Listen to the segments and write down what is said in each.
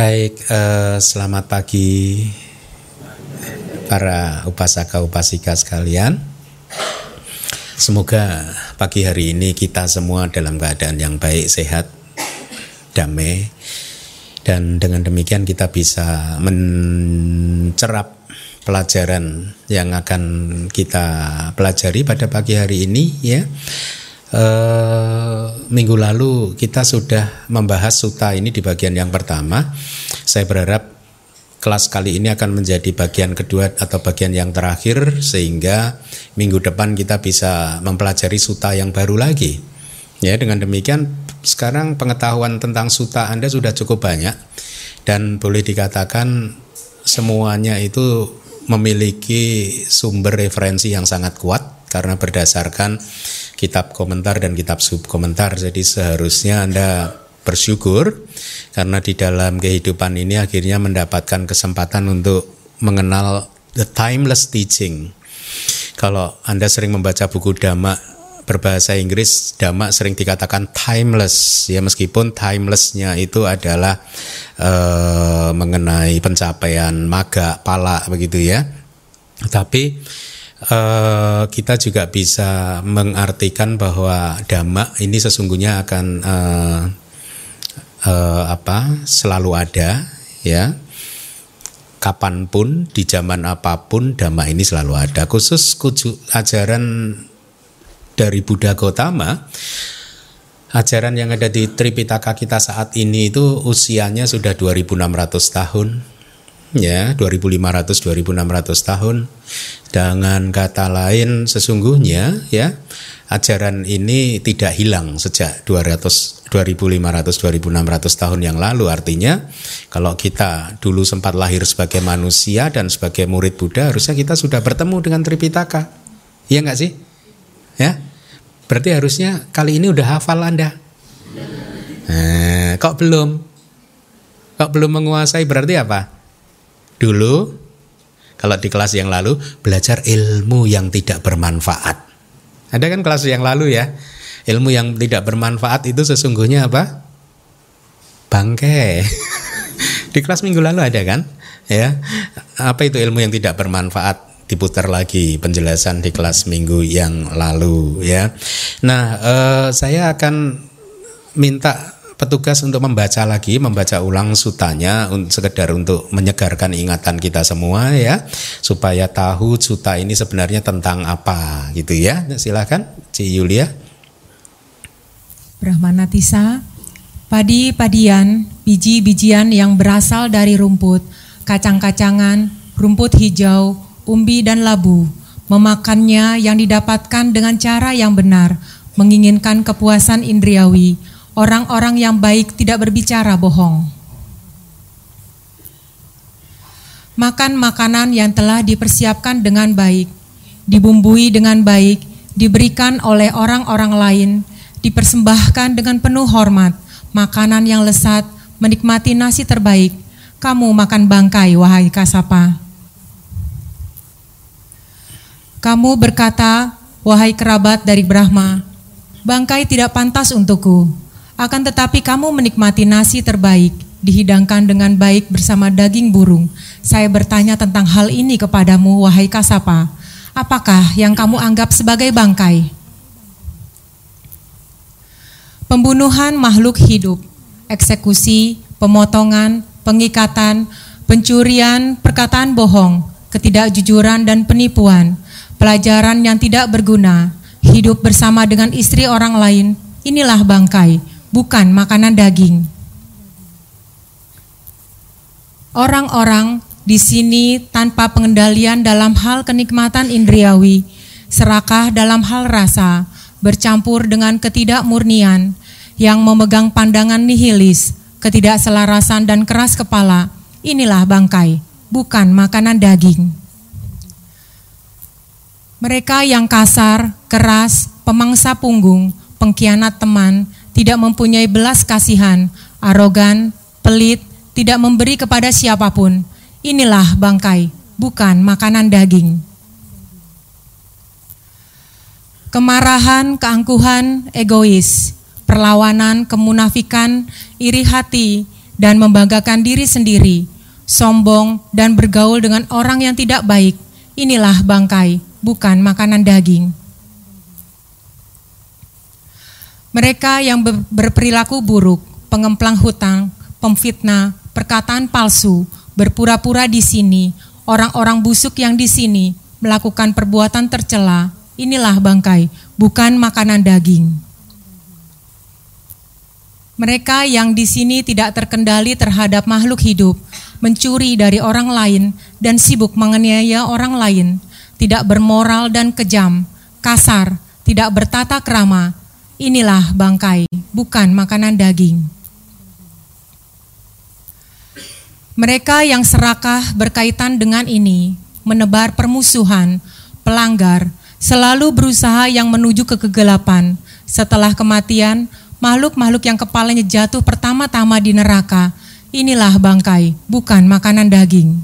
Baik, eh, selamat pagi para upasaka upasika sekalian. Semoga pagi hari ini kita semua dalam keadaan yang baik, sehat, damai, dan dengan demikian kita bisa mencerap pelajaran yang akan kita pelajari pada pagi hari ini ya Uh, minggu lalu kita sudah membahas suta ini di bagian yang pertama. Saya berharap kelas kali ini akan menjadi bagian kedua atau bagian yang terakhir sehingga minggu depan kita bisa mempelajari suta yang baru lagi. Ya, dengan demikian sekarang pengetahuan tentang suta Anda sudah cukup banyak dan boleh dikatakan semuanya itu memiliki sumber referensi yang sangat kuat karena berdasarkan kitab komentar dan kitab subkomentar. Jadi seharusnya Anda bersyukur karena di dalam kehidupan ini akhirnya mendapatkan kesempatan untuk mengenal the timeless teaching. Kalau Anda sering membaca buku Dhamma berbahasa Inggris Dhamma sering dikatakan timeless ya meskipun timelessnya itu adalah uh, mengenai pencapaian maga pala begitu ya tapi uh, kita juga bisa mengartikan bahwa dhamma ini sesungguhnya akan uh, uh, apa selalu ada ya. Kapan pun di zaman apa pun dhamma ini selalu ada. Khusus ajaran dari Buddha Gautama ajaran yang ada di Tripitaka kita saat ini itu usianya sudah 2600 tahun ya 2500 2600 tahun. Dengan kata lain sesungguhnya ya ajaran ini tidak hilang sejak 200 2500 2600 tahun yang lalu. Artinya kalau kita dulu sempat lahir sebagai manusia dan sebagai murid Buddha harusnya kita sudah bertemu dengan Tripitaka. Iya nggak sih? Ya? Berarti harusnya kali ini udah hafal Anda. Nah, kok belum? Kok belum menguasai? Berarti apa dulu kalau di kelas yang lalu belajar ilmu yang tidak bermanfaat. Ada kan kelas yang lalu ya? Ilmu yang tidak bermanfaat itu sesungguhnya apa? Bangke. di kelas minggu lalu ada kan? Ya. Apa itu ilmu yang tidak bermanfaat? diputar lagi penjelasan di kelas minggu yang lalu ya. Nah, eh, saya akan minta petugas untuk membaca lagi, membaca ulang sutanya sekedar untuk menyegarkan ingatan kita semua ya, supaya tahu suta ini sebenarnya tentang apa gitu ya. Silakan, Ci Yulia. Brahmanatisa, padi-padian, biji-bijian yang berasal dari rumput, kacang-kacangan, rumput hijau, umbi dan labu, memakannya yang didapatkan dengan cara yang benar, menginginkan kepuasan indriawi, Orang-orang yang baik tidak berbicara bohong. Makan makanan yang telah dipersiapkan dengan baik, dibumbui dengan baik, diberikan oleh orang-orang lain, dipersembahkan dengan penuh hormat, makanan yang lesat, menikmati nasi terbaik. Kamu makan bangkai, wahai Kasapa. Kamu berkata, wahai kerabat dari Brahma, bangkai tidak pantas untukku. Akan tetapi kamu menikmati nasi terbaik, dihidangkan dengan baik bersama daging burung. Saya bertanya tentang hal ini kepadamu, wahai Kasapa. Apakah yang kamu anggap sebagai bangkai? Pembunuhan makhluk hidup, eksekusi, pemotongan, pengikatan, pencurian, perkataan bohong, ketidakjujuran dan penipuan, pelajaran yang tidak berguna, hidup bersama dengan istri orang lain, inilah bangkai bukan makanan daging. Orang-orang di sini tanpa pengendalian dalam hal kenikmatan indriawi, serakah dalam hal rasa, bercampur dengan ketidakmurnian, yang memegang pandangan nihilis, ketidakselarasan dan keras kepala, inilah bangkai, bukan makanan daging. Mereka yang kasar, keras, pemangsa punggung, pengkhianat teman, tidak mempunyai belas kasihan, arogan, pelit, tidak memberi kepada siapa pun. Inilah bangkai, bukan makanan daging. Kemarahan, keangkuhan, egois, perlawanan, kemunafikan, iri hati, dan membanggakan diri sendiri, sombong dan bergaul dengan orang yang tidak baik. Inilah bangkai, bukan makanan daging. Mereka yang berperilaku buruk, pengemplang hutang, pemfitnah, perkataan palsu, berpura-pura di sini, orang-orang busuk yang di sini melakukan perbuatan tercela, inilah bangkai, bukan makanan daging. Mereka yang di sini tidak terkendali terhadap makhluk hidup, mencuri dari orang lain, dan sibuk menganiaya orang lain, tidak bermoral dan kejam, kasar, tidak bertata krama. Inilah bangkai, bukan makanan daging. Mereka yang serakah berkaitan dengan ini, menebar permusuhan, pelanggar, selalu berusaha yang menuju ke kegelapan. Setelah kematian, makhluk-makhluk yang kepalanya jatuh pertama-tama di neraka. Inilah bangkai, bukan makanan daging.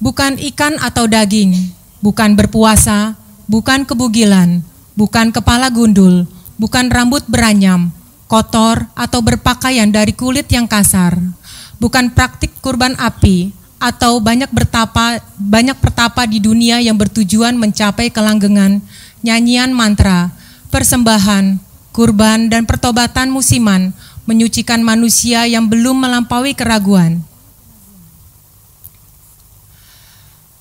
Bukan ikan atau daging, bukan berpuasa, bukan kebugilan, bukan kepala gundul, bukan rambut beranyam, kotor atau berpakaian dari kulit yang kasar, bukan praktik kurban api atau banyak bertapa banyak pertapa di dunia yang bertujuan mencapai kelanggengan, nyanyian mantra, persembahan, kurban, dan pertobatan musiman menyucikan manusia yang belum melampaui keraguan.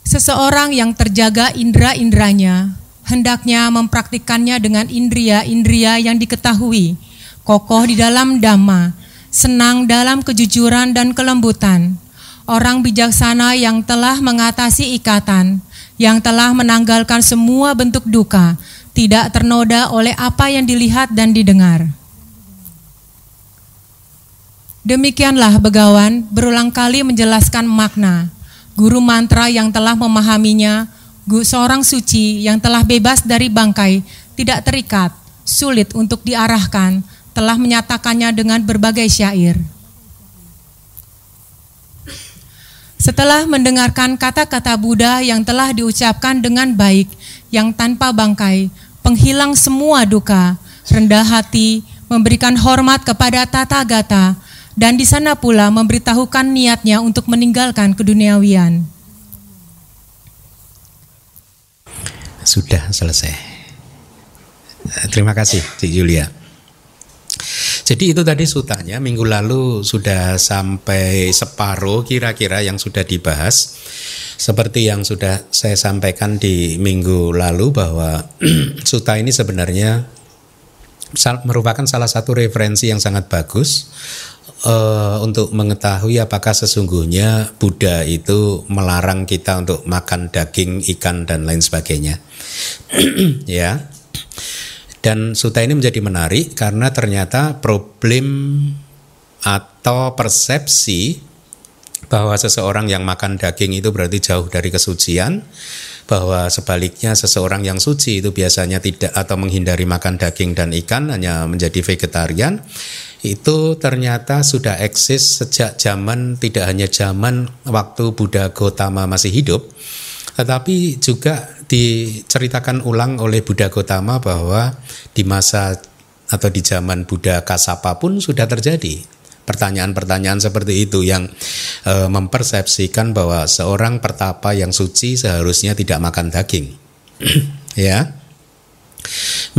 Seseorang yang terjaga indera-inderanya hendaknya mempraktikannya dengan indria-indria yang diketahui, kokoh di dalam dhamma, senang dalam kejujuran dan kelembutan. Orang bijaksana yang telah mengatasi ikatan, yang telah menanggalkan semua bentuk duka, tidak ternoda oleh apa yang dilihat dan didengar. Demikianlah Begawan berulang kali menjelaskan makna. Guru mantra yang telah memahaminya, seorang suci yang telah bebas dari bangkai, tidak terikat, sulit untuk diarahkan, telah menyatakannya dengan berbagai syair. Setelah mendengarkan kata-kata Buddha yang telah diucapkan dengan baik, yang tanpa bangkai, penghilang semua duka, rendah hati, memberikan hormat kepada tata gata, dan di sana pula memberitahukan niatnya untuk meninggalkan keduniawian. Sudah selesai. Terima kasih, Cik Julia. Jadi itu tadi sutanya minggu lalu sudah sampai separuh kira-kira yang sudah dibahas. Seperti yang sudah saya sampaikan di minggu lalu bahwa suta ini sebenarnya merupakan salah satu referensi yang sangat bagus uh, untuk mengetahui apakah sesungguhnya Buddha itu melarang kita untuk makan daging, ikan dan lain sebagainya. ya. Dan suta ini menjadi menarik karena ternyata problem atau persepsi bahwa seseorang yang makan daging itu berarti jauh dari kesucian, bahwa sebaliknya seseorang yang suci itu biasanya tidak atau menghindari makan daging dan ikan hanya menjadi vegetarian itu ternyata sudah eksis sejak zaman tidak hanya zaman waktu Buddha Gotama masih hidup tetapi juga diceritakan ulang oleh Buddha Gotama bahwa di masa atau di zaman Buddha Kasapa pun sudah terjadi pertanyaan-pertanyaan seperti itu yang e, mempersepsikan bahwa seorang pertapa yang suci seharusnya tidak makan daging. ya.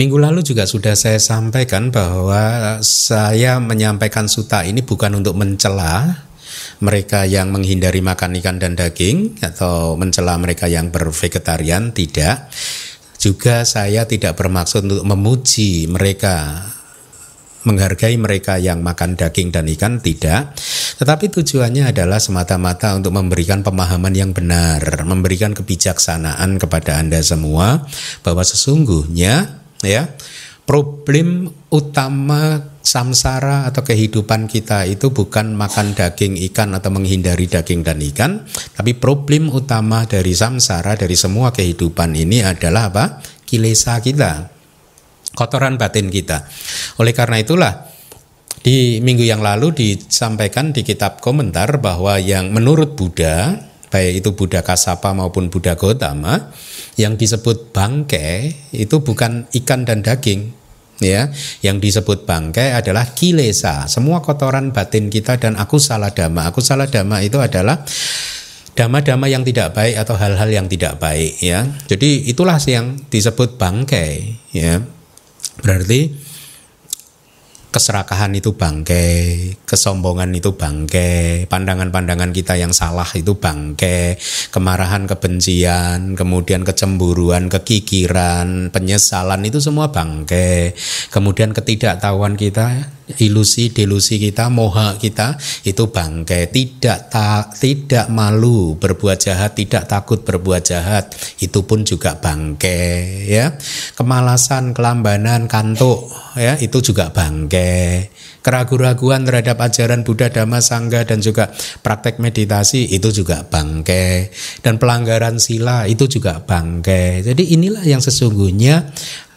Minggu lalu juga sudah saya sampaikan bahwa saya menyampaikan suta ini bukan untuk mencela mereka yang menghindari makan ikan dan daging atau mencela mereka yang bervegetarian tidak juga saya tidak bermaksud untuk memuji mereka menghargai mereka yang makan daging dan ikan? Tidak. Tetapi tujuannya adalah semata-mata untuk memberikan pemahaman yang benar memberikan kebijaksanaan kepada Anda semua bahwa sesungguhnya ya problem utama samsara atau kehidupan kita itu bukan makan daging ikan atau menghindari daging dan ikan, tapi problem utama dari samsara dari semua kehidupan ini adalah apa? Kilesa kita, kotoran batin kita. Oleh karena itulah di minggu yang lalu disampaikan di kitab komentar bahwa yang menurut Buddha, baik itu Buddha Kasapa maupun Buddha Gotama, yang disebut bangke itu bukan ikan dan daging, ya. Yang disebut bangkai adalah kilesa semua kotoran batin kita dan aku salah dama aku salah dama itu adalah dama-dama yang tidak baik atau hal-hal yang tidak baik ya. Jadi itulah yang disebut bangkai ya berarti keserakahan itu bangke, kesombongan itu bangke, pandangan-pandangan kita yang salah itu bangke, kemarahan, kebencian, kemudian kecemburuan, kekikiran, penyesalan itu semua bangke. Kemudian ketidaktahuan kita ilusi delusi kita moha kita itu bangkai. Tidak ta, tidak malu berbuat jahat tidak takut berbuat jahat. Itu pun juga bangkai ya. Kemalasan kelambanan kantuk ya itu juga bangkai. Keraguan-raguan terhadap ajaran Buddha Dhamma Sangga dan juga praktek meditasi itu juga bangkai. Dan pelanggaran sila itu juga bangkai. Jadi inilah yang sesungguhnya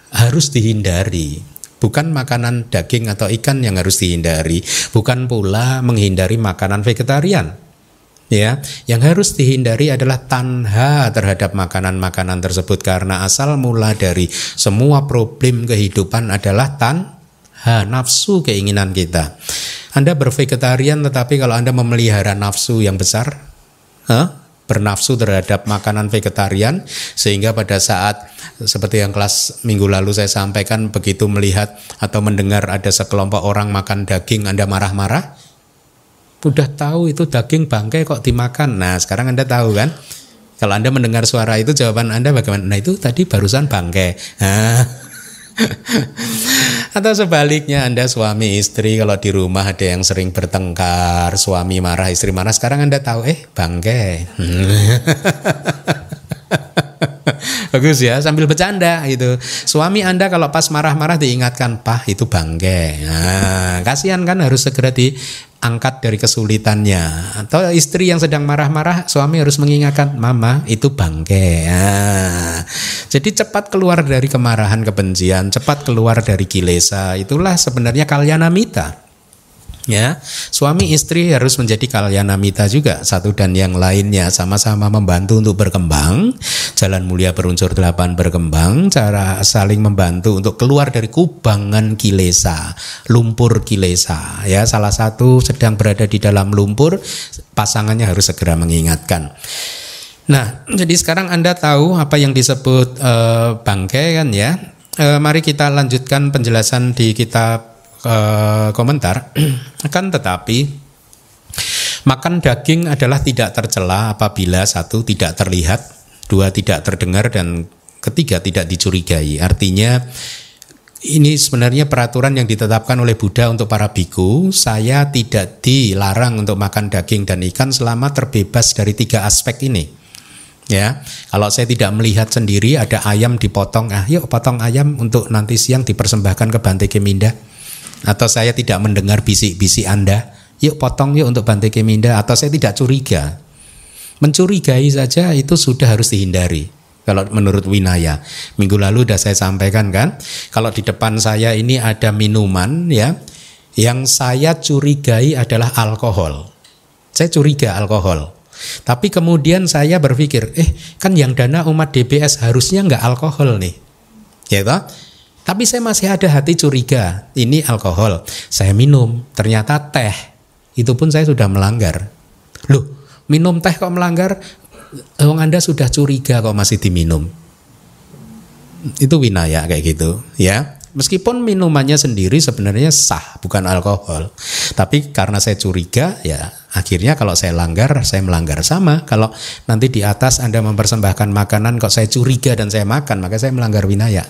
harus dihindari Bukan makanan daging atau ikan yang harus dihindari, bukan pula menghindari makanan vegetarian. Ya, yang harus dihindari adalah tanha terhadap makanan-makanan tersebut karena asal mula dari semua problem kehidupan adalah tanha nafsu keinginan kita. Anda bervegetarian tetapi kalau Anda memelihara nafsu yang besar, huh? Bernafsu terhadap makanan vegetarian sehingga pada saat seperti yang kelas minggu lalu saya sampaikan begitu melihat atau mendengar ada sekelompok orang makan daging Anda marah-marah? Udah tahu itu daging bangkai kok dimakan. Nah sekarang Anda tahu kan? Kalau Anda mendengar suara itu jawaban Anda bagaimana? Nah itu tadi barusan bangkai. Nah, Atau sebaliknya Anda suami istri kalau di rumah ada yang sering bertengkar, suami marah, istri marah, sekarang Anda tahu eh bangke. Bagus ya, sambil bercanda gitu. Suami Anda kalau pas marah-marah diingatkan, "Pah, itu bangke." Nah, kasihan kan harus segera diangkat dari kesulitannya. Atau istri yang sedang marah-marah, suami harus mengingatkan, "Mama, itu bangke." Nah, jadi cepat keluar dari kemarahan, kebencian, cepat keluar dari kilesa. Itulah sebenarnya kalyanamita ya suami istri harus menjadi kalyanamita juga satu dan yang lainnya. Sama-sama membantu untuk berkembang. Jalan mulia berunsur delapan berkembang. Cara saling membantu untuk keluar dari kubangan kilesa lumpur kilesa. Ya salah satu sedang berada di dalam lumpur pasangannya harus segera mengingatkan. Nah, jadi sekarang Anda tahu apa yang disebut e, bangkai kan ya. E, mari kita lanjutkan penjelasan di kitab uh, komentar akan tetapi makan daging adalah tidak tercela apabila satu tidak terlihat, dua tidak terdengar dan ketiga tidak dicurigai. Artinya ini sebenarnya peraturan yang ditetapkan oleh Buddha untuk para biku. Saya tidak dilarang untuk makan daging dan ikan selama terbebas dari tiga aspek ini. Ya, kalau saya tidak melihat sendiri ada ayam dipotong, ah yuk potong ayam untuk nanti siang dipersembahkan ke Bante Keminda atau saya tidak mendengar bisik-bisik Anda, yuk potong yuk untuk Bante Keminda atau saya tidak curiga. Mencurigai saja itu sudah harus dihindari. Kalau menurut Winaya, minggu lalu sudah saya sampaikan kan, kalau di depan saya ini ada minuman ya, yang saya curigai adalah alkohol. Saya curiga alkohol. Tapi kemudian saya berpikir, eh kan yang dana umat DBS harusnya nggak alkohol nih, ya toh? Tapi saya masih ada hati curiga, ini alkohol. Saya minum, ternyata teh. Itu pun saya sudah melanggar. Loh, minum teh kok melanggar? Wong Anda sudah curiga kok masih diminum. Itu winaya kayak gitu, ya. Meskipun minumannya sendiri sebenarnya sah, bukan alkohol. Tapi karena saya curiga, ya akhirnya kalau saya langgar, saya melanggar sama. Kalau nanti di atas Anda mempersembahkan makanan kok saya curiga dan saya makan, maka saya melanggar winaya.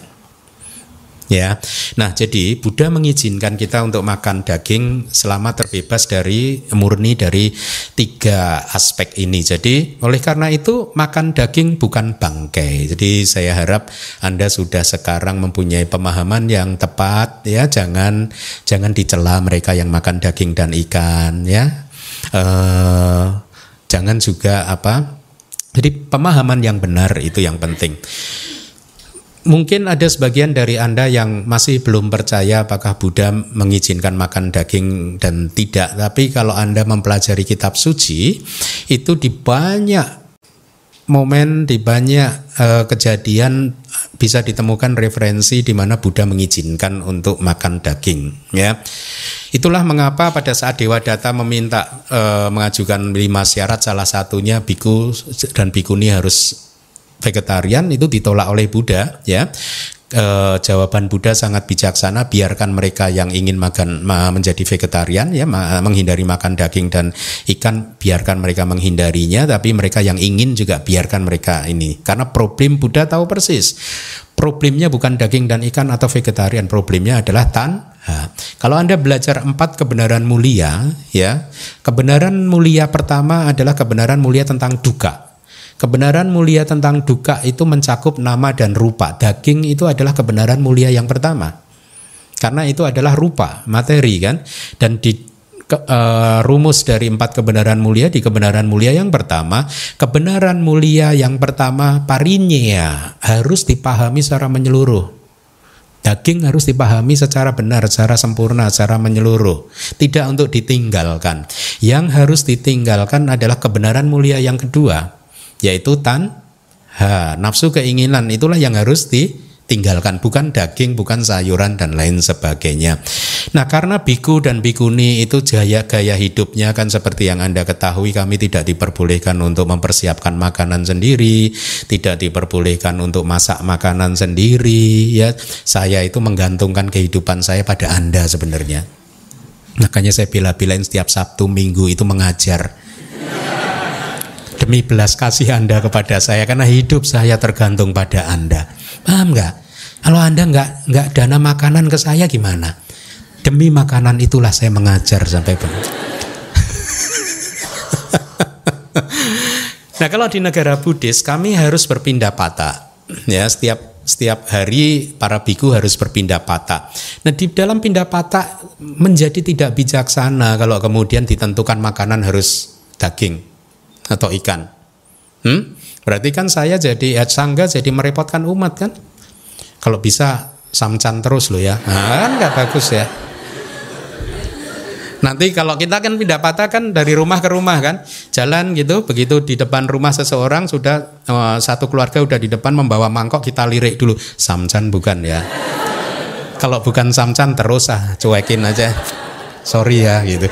Ya, nah jadi Buddha mengizinkan kita untuk makan daging selama terbebas dari murni dari tiga aspek ini. Jadi oleh karena itu makan daging bukan bangkai. Jadi saya harap anda sudah sekarang mempunyai pemahaman yang tepat. Ya, jangan jangan dicela mereka yang makan daging dan ikan. Ya, uh, jangan juga apa. Jadi pemahaman yang benar itu yang penting. Mungkin ada sebagian dari Anda yang masih belum percaya apakah Buddha mengizinkan makan daging dan tidak. Tapi kalau Anda mempelajari kitab suci, itu di banyak momen di banyak uh, kejadian bisa ditemukan referensi di mana Buddha mengizinkan untuk makan daging ya itulah mengapa pada saat Dewa Data meminta uh, mengajukan lima syarat salah satunya biku dan bikuni harus vegetarian itu ditolak oleh Buddha ya. Eh, jawaban Buddha sangat bijaksana biarkan mereka yang ingin makan menjadi vegetarian ya menghindari makan daging dan ikan biarkan mereka menghindarinya tapi mereka yang ingin juga biarkan mereka ini. Karena problem Buddha tahu persis problemnya bukan daging dan ikan atau vegetarian problemnya adalah tan kalau Anda belajar empat kebenaran mulia, ya, kebenaran mulia pertama adalah kebenaran mulia tentang duka. Kebenaran mulia tentang duka itu mencakup nama dan rupa. Daging itu adalah kebenaran mulia yang pertama. Karena itu adalah rupa, materi kan. Dan di ke, uh, rumus dari empat kebenaran mulia di kebenaran mulia yang pertama, kebenaran mulia yang pertama parinya harus dipahami secara menyeluruh. Daging harus dipahami secara benar, secara sempurna, secara menyeluruh. Tidak untuk ditinggalkan. Yang harus ditinggalkan adalah kebenaran mulia yang kedua, yaitu tan ha. Nafsu keinginan itulah yang harus ditinggalkan. Bukan daging bukan sayuran dan lain sebagainya. Nah karena biku dan bikuni itu jaya gaya hidupnya kan seperti yang anda ketahui kami tidak diperbolehkan untuk mempersiapkan makanan sendiri tidak diperbolehkan untuk masak makanan sendiri ya. Saya itu menggantungkan kehidupan saya pada anda sebenarnya. Makanya saya bila-bilain setiap Sabtu Minggu itu mengajar demi belas kasih Anda kepada saya karena hidup saya tergantung pada Anda. Paham nggak? Kalau Anda nggak nggak dana makanan ke saya gimana? Demi makanan itulah saya mengajar sampai benar. nah kalau di negara Buddhis kami harus berpindah patah. Ya setiap setiap hari para biku harus berpindah patah. Nah di dalam pindah patah menjadi tidak bijaksana kalau kemudian ditentukan makanan harus daging atau ikan. Hmm? Berarti kan saya jadi ya, sangga jadi merepotkan umat kan? Kalau bisa samcan terus loh ya. Nah, kan nggak bagus ya. Nanti kalau kita kan pindah patah kan dari rumah ke rumah kan, jalan gitu, begitu di depan rumah seseorang sudah uh, satu keluarga udah di depan membawa mangkok kita lirik dulu, samcan bukan ya. Kalau bukan samcan terus ah cuekin aja, sorry ya gitu.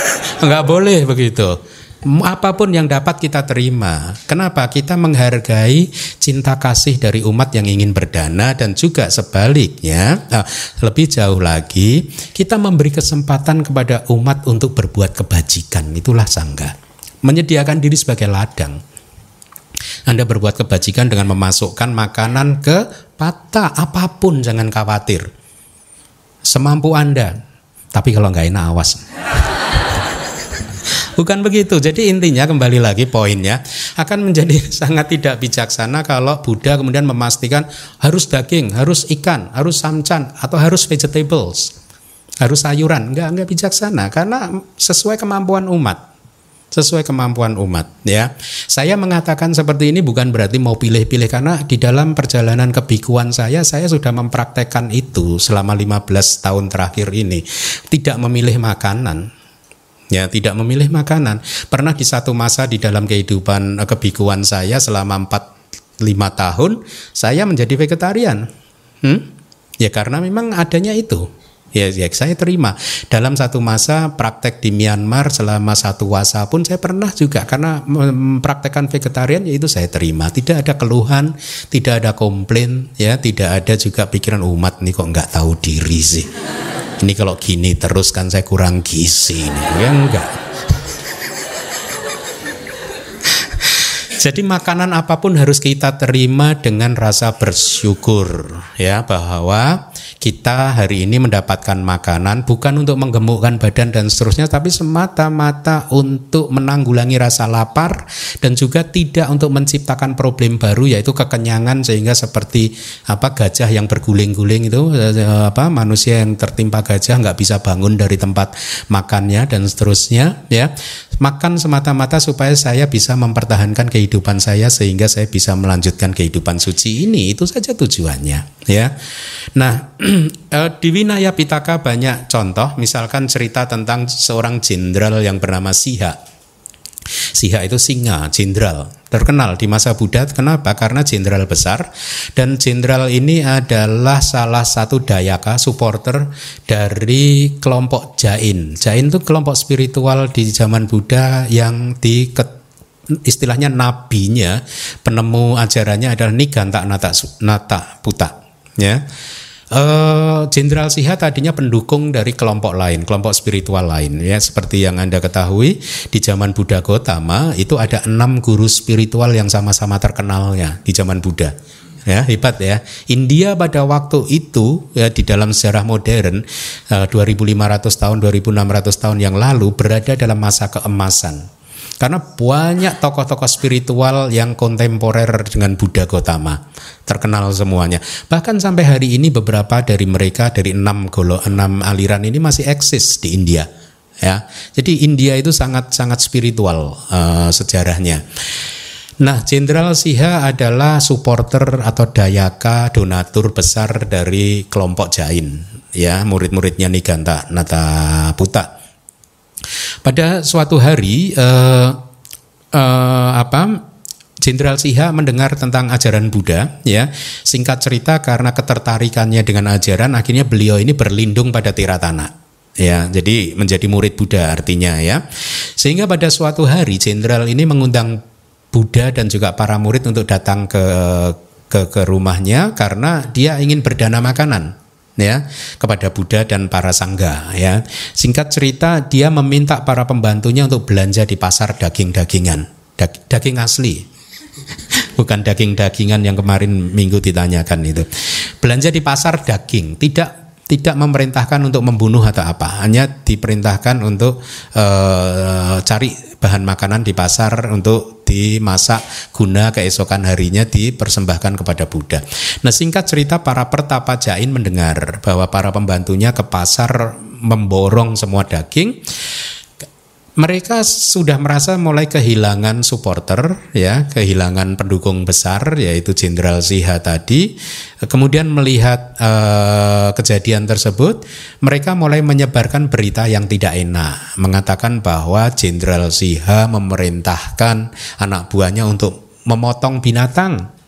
Nggak boleh begitu apa pun yang dapat kita terima. Kenapa? Kita menghargai cinta kasih dari umat yang ingin berdana dan juga sebaliknya. Nah, lebih jauh lagi, kita memberi kesempatan kepada umat untuk berbuat kebajikan. Itulah sangga. Menyediakan diri sebagai ladang. Anda berbuat kebajikan dengan memasukkan makanan ke patah apa pun jangan khawatir. Semampu Anda. Tapi kalau nggak enak awas. Bukan begitu. Jadi intinya kembali lagi poinnya akan menjadi sangat tidak bijaksana kalau Buddha kemudian memastikan harus daging, harus ikan, harus samcan atau harus vegetables, harus sayuran. Enggak enggak bijaksana karena sesuai kemampuan umat sesuai kemampuan umat ya. Saya mengatakan seperti ini bukan berarti mau pilih-pilih karena di dalam perjalanan kebikuan saya saya sudah mempraktekkan itu selama 15 tahun terakhir ini. Tidak memilih makanan, ya tidak memilih makanan. Pernah di satu masa di dalam kehidupan eh, kebikuan saya selama 4 5 tahun saya menjadi vegetarian. Hmm? Ya karena memang adanya itu. Ya, ya saya terima. Dalam satu masa praktek di Myanmar selama satu wasa pun saya pernah juga karena mempraktekkan vegetarian yaitu saya terima. Tidak ada keluhan, tidak ada komplain, ya tidak ada juga pikiran umat nih kok nggak tahu diri sih. Ini kalau gini terus kan saya kurang gizi nih. Ya enggak. Jadi makanan apa pun harus kita terima dengan rasa bersyukur ya bahwa kita hari ini mendapatkan makanan bukan untuk menggemukkan badan dan seterusnya tapi semata-mata untuk menanggulangi rasa lapar dan juga tidak untuk menciptakan problem baru yaitu kekenyangan sehingga seperti apa gajah yang berguling-guling itu eh, apa manusia yang tertimpa gajah nggak bisa bangun dari tempat makannya dan seterusnya ya. Makan semata-mata supaya saya bisa mempertahankan kehidupan saya sehingga saya bisa melanjutkan kehidupan suci ini. Itu saja tujuannya ya. Nah di Winaya Pitaka banyak contoh, misalkan cerita tentang seorang jenderal yang bernama Siha. Siha itu singa, jenderal. terkenal di masa Buddha. Kenapa? Karena jenderal besar dan jenderal ini adalah salah satu dayaka supporter dari kelompok Jain. Jain itu kelompok spiritual di zaman Buddha yang di istilahnya nabinya penemu ajarannya adalah Niganta Nata, Nata Puta ya Eh, Jenderal uh, Siha tadinya pendukung dari kelompok lain, kelompok spiritual lain. Ya seperti yang anda ketahui di zaman Buddha Gotama itu ada enam guru spiritual yang sama-sama terkenalnya di zaman Buddha. Ya hebat ya. India pada waktu itu ya di dalam sejarah modern uh, eh, 2500 tahun 2600 tahun yang lalu berada dalam masa keemasan karena banyak tokoh-tokoh spiritual yang kontemporer dengan Buddha Gotama terkenal semuanya. Bahkan sampai hari ini beberapa dari mereka dari enam golo enam aliran ini masih eksis di India. Ya, jadi India itu sangat sangat spiritual uh, sejarahnya. Nah, Jenderal Siha adalah supporter atau dayaka donatur besar dari kelompok Jain, ya murid-muridnya Niganta Nata Puta. Pada suatu hari uh, uh, apa Jenderal Siha mendengar tentang ajaran Buddha ya. Singkat cerita karena ketertarikannya dengan ajaran akhirnya beliau ini berlindung pada Tiratana. Ya, jadi menjadi murid Buddha artinya ya. Sehingga pada suatu hari jenderal ini mengundang Buddha dan juga para murid untuk datang ke ke, ke rumahnya karena dia ingin berdana makanan ya kepada Buddha dan para sangga ya. Singkat cerita dia meminta para pembantunya untuk belanja di pasar daging-dagingan, daging asli. Bukan daging-dagingan yang kemarin minggu ditanyakan itu. Belanja di pasar daging, tidak tidak memerintahkan untuk membunuh atau apa, hanya diperintahkan untuk uh, cari bahan makanan di pasar untuk dimasak guna keesokan harinya dipersembahkan kepada Buddha. Nah singkat cerita para pertapa Jain mendengar bahwa para pembantunya ke pasar memborong semua daging mereka sudah merasa mulai kehilangan supporter ya, kehilangan pendukung besar yaitu Jenderal Siha tadi. Kemudian melihat uh, kejadian tersebut, mereka mulai menyebarkan berita yang tidak enak, mengatakan bahwa Jenderal Siha memerintahkan anak buahnya untuk memotong binatang.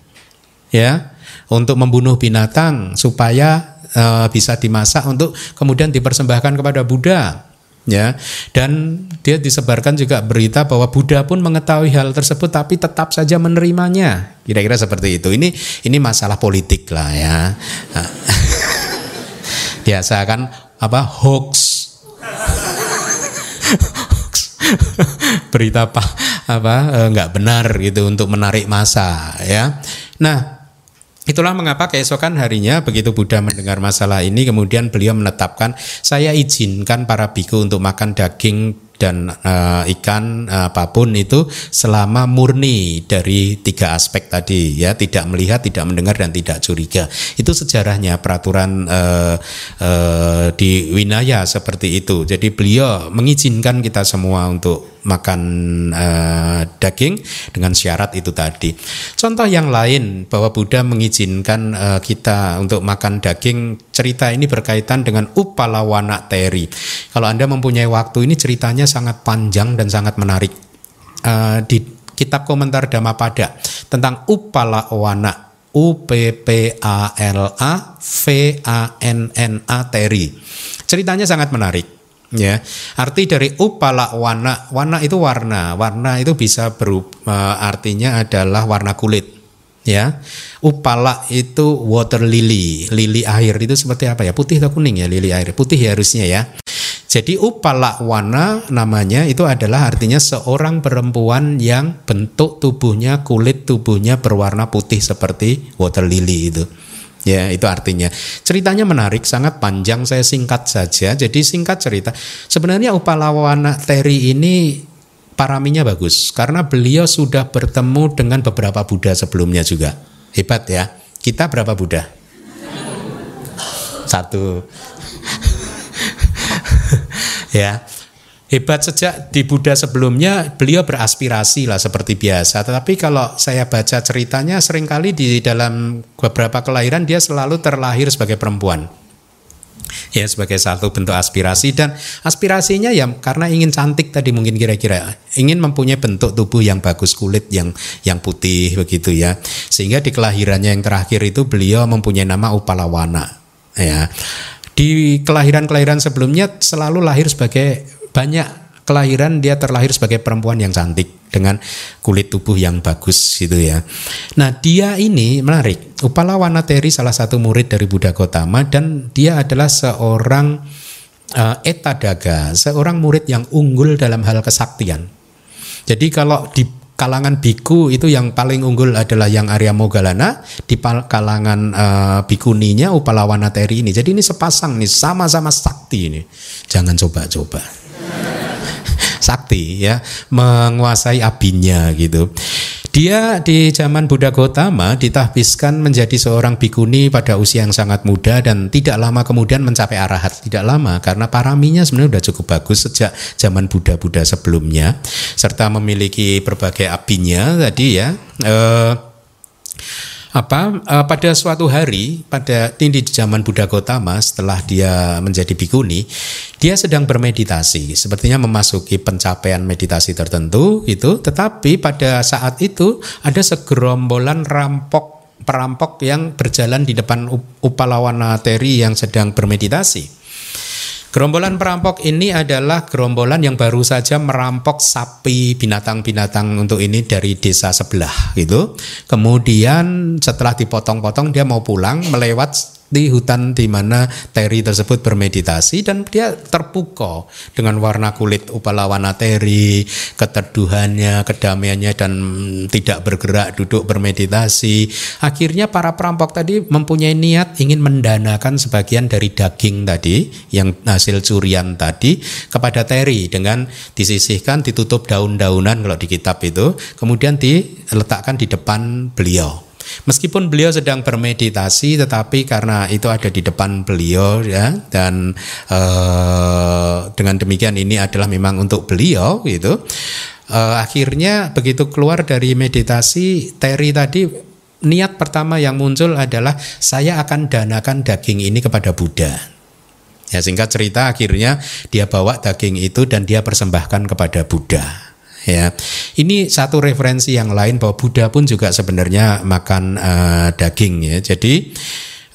Ya, untuk membunuh binatang supaya uh, bisa dimasak untuk kemudian dipersembahkan kepada Buddha ya. Dan dia disebarkan juga berita bahwa Buddha pun mengetahui hal tersebut tapi tetap saja menerimanya. Kira-kira seperti itu. Ini ini masalah politik lah ya. Biasa kan apa hoax. Berita apa apa eh, nggak benar gitu untuk menarik masa ya. Nah Itulah mengapa keesokan harinya begitu Buddha mendengar masalah ini kemudian beliau menetapkan saya izinkan para biku untuk makan daging dan uh, ikan uh, apa pun itu selama murni dari tiga aspek tadi ya. Tidak melihat tidak mendengar dan tidak curiga. Itu sejarahnya peraturan uh, uh, di Winaya seperti itu. Jadi beliau mengizinkan kita semua untuk makan uh, daging dengan syarat itu tadi contoh yang lain bahwa Buddha mengizinkan uh, kita untuk makan daging cerita ini berkaitan dengan Upalawana Teri kalau anda mempunyai waktu ini ceritanya sangat panjang dan sangat menarik. Uh, di kitab komentar Dhammapada tentang Upala Wana U P P A L A V A N N A Teri. Ceritanya sangat menarik ya. Arti dari upala wana, wana itu warna. Warna itu bisa berupa uh, artinya adalah warna kulit ya. Upala itu water lily, lili air itu seperti apa ya? Putih atau kuning ya lili air? Putih ya harusnya ya. Jadi upalawana namanya itu adalah artinya seorang perempuan yang bentuk tubuhnya, kulit tubuhnya berwarna putih seperti water lily itu. Ya, itu artinya. Ceritanya menarik, sangat panjang, saya singkat saja. Jadi singkat cerita, sebenarnya Upalawana Teri ini paraminya bagus karena beliau sudah bertemu dengan beberapa Buddha sebelumnya juga. Hebat ya. Kita berapa Buddha? Satu ya hebat sejak di Buddha sebelumnya beliau beraspirasi lah seperti biasa. Tetapi kalau saya baca ceritanya sering kali di dalam beberapa kelahiran dia selalu terlahir sebagai perempuan. Ya sebagai satu bentuk aspirasi. Dan aspirasinya ya karena ingin cantik tadi mungkin kira-kira. Ingin mempunyai bentuk tubuh yang bagus kulit yang yang putih begitu ya. Sehingga di kelahirannya yang terakhir itu beliau mempunyai nama Upalawana ya. Di kelahiran-kelahiran sebelumnya selalu lahir sebagai banyak kelahiran dia terlahir sebagai perempuan yang cantik dengan kulit tubuh yang bagus gitu ya. Nah dia ini menarik. Upala Wanateri salah satu murid dari Buddha Gotama dan dia adalah seorang uh, etadaga, seorang murid yang unggul dalam hal kesaktian. Jadi kalau di kalangan biku itu yang paling unggul adalah yang Arya Mogalana di kalangan uh, bikuninya Upala Wanateri ini. Jadi ini sepasang nih sama-sama sakti ini. Jangan coba-coba sakti ya, menguasai abinya gitu. Dia di zaman Buddha Gautama ditahbiskan menjadi seorang bikuni pada usia yang sangat muda dan tidak lama kemudian mencapai arahat. Tidak lama karena paraminya sebenarnya sudah cukup bagus sejak zaman Buddha-Buddha sebelumnya serta memiliki berbagai abinya tadi ya. Eh, apa? Uh, pada suatu hari pada tinggi di zaman Buddha Gotama setelah dia menjadi bikuni dia sedang bermeditasi. Sepertinya memasuki pencapaian meditasi tertentu itu tetapi pada saat itu ada segerombolan rampok perampok yang berjalan di depan Upalawana Teri yang sedang bermeditasi Gerombolan perampok ini adalah gerombolan yang baru saja merampok sapi binatang-binatang untuk ini dari desa sebelah gitu. Kemudian setelah dipotong-potong dia mau pulang melewat di hutan di mana Terry tersebut bermeditasi dan dia terpukau dengan warna kulit upalawana Terry, keteduhannya, kedamaiannya dan tidak bergerak duduk bermeditasi. Akhirnya para perampok tadi mempunyai niat ingin mendanakan sebagian dari daging tadi yang hasil curian tadi kepada Terry dengan disisihkan ditutup daun-daunan kalau di kitab itu kemudian diletakkan di depan beliau. Meskipun beliau sedang bermeditasi, tetapi karena itu ada di depan beliau ya, dan eh, dengan demikian ini adalah memang untuk beliau gitu. Eh, akhirnya begitu keluar dari meditasi, Terry tadi niat pertama yang muncul adalah saya akan danakan daging ini kepada Buddha. Ya singkat cerita akhirnya dia bawa daging itu dan dia persembahkan kepada Buddha ya. Ini satu referensi yang lain bahwa Buddha pun juga sebenarnya makan uh, daging ya. Jadi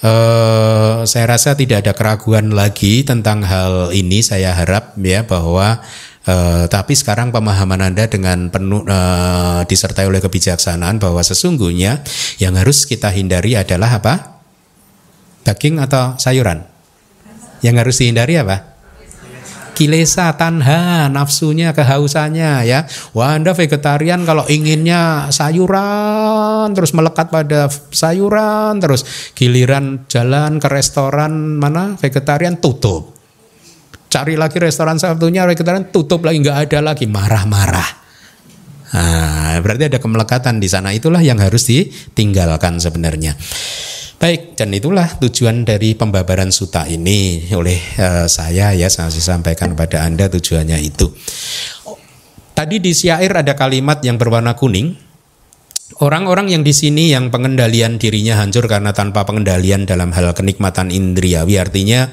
uh, saya rasa tidak ada keraguan lagi tentang hal ini. Saya harap ya bahwa Uh, tapi sekarang pemahaman Anda dengan penuh uh, disertai oleh kebijaksanaan bahwa sesungguhnya yang harus kita hindari adalah apa? Daging atau sayuran? Yang harus dihindari apa? Kilesa tanha nafsunya kehausannya ya wah anda vegetarian kalau inginnya sayuran terus melekat pada sayuran terus giliran jalan ke restoran mana vegetarian tutup cari lagi restoran satunya vegetarian tutup lagi nggak ada lagi marah-marah Nah, berarti ada kemelekatan di sana. Itulah yang harus ditinggalkan sebenarnya. Baik, dan itulah tujuan dari pembabaran suta ini oleh uh, saya ya saya sampaikan pada Anda tujuannya itu. Tadi di syair ada kalimat yang berwarna kuning. Orang-orang yang di sini yang pengendalian dirinya hancur karena tanpa pengendalian dalam hal kenikmatan indriawi artinya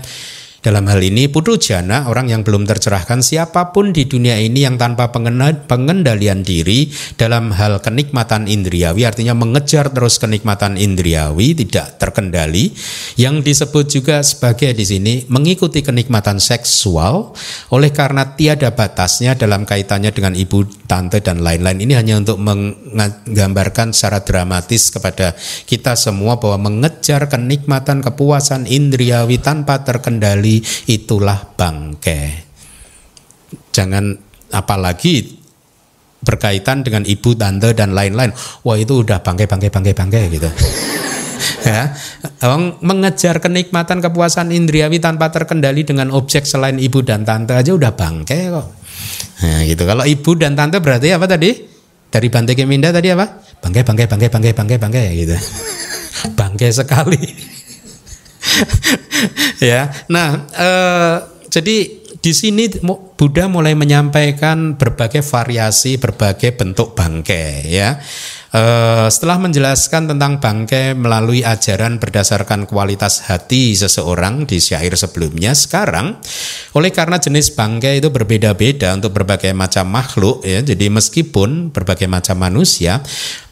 dalam hal ini putu jana orang yang belum tercerahkan siapa pun di dunia ini yang tanpa pengendalian diri dalam hal kenikmatan indriawi artinya mengejar terus kenikmatan indriawi tidak terkendali. Yang disebut juga sebagai di sini mengikuti kenikmatan seksual oleh karena tiada batasnya dalam kaitannya dengan ibu tante dan lain-lain. Ini hanya untuk menggambarkan secara dramatis kepada kita semua bahwa mengejar kenikmatan kepuasan indriawi tanpa terkendali itulah bangke. Jangan apalagi berkaitan dengan ibu, tante dan lain-lain. Wah itu udah bangke, bangke, bangke, bangke gitu. ya, mengejar kenikmatan kepuasan indriawi tanpa terkendali dengan objek selain ibu dan tante aja udah bangke kok. Nah, gitu. Kalau ibu dan tante berarti apa tadi? Dari Bante Keminda tadi apa? Bangke, bangke, bangke, bangke, bangke, bangke gitu. bangke sekali. ya. Nah, eh, jadi di sini Buddha mulai menyampaikan berbagai variasi, berbagai bentuk bangke ya. Uh, setelah menjelaskan tentang bangkai melalui ajaran berdasarkan kualitas hati seseorang di syair sebelumnya, sekarang oleh karena jenis bangkai itu berbeda-beda untuk berbagai macam makhluk ya. Jadi meskipun berbagai macam manusia,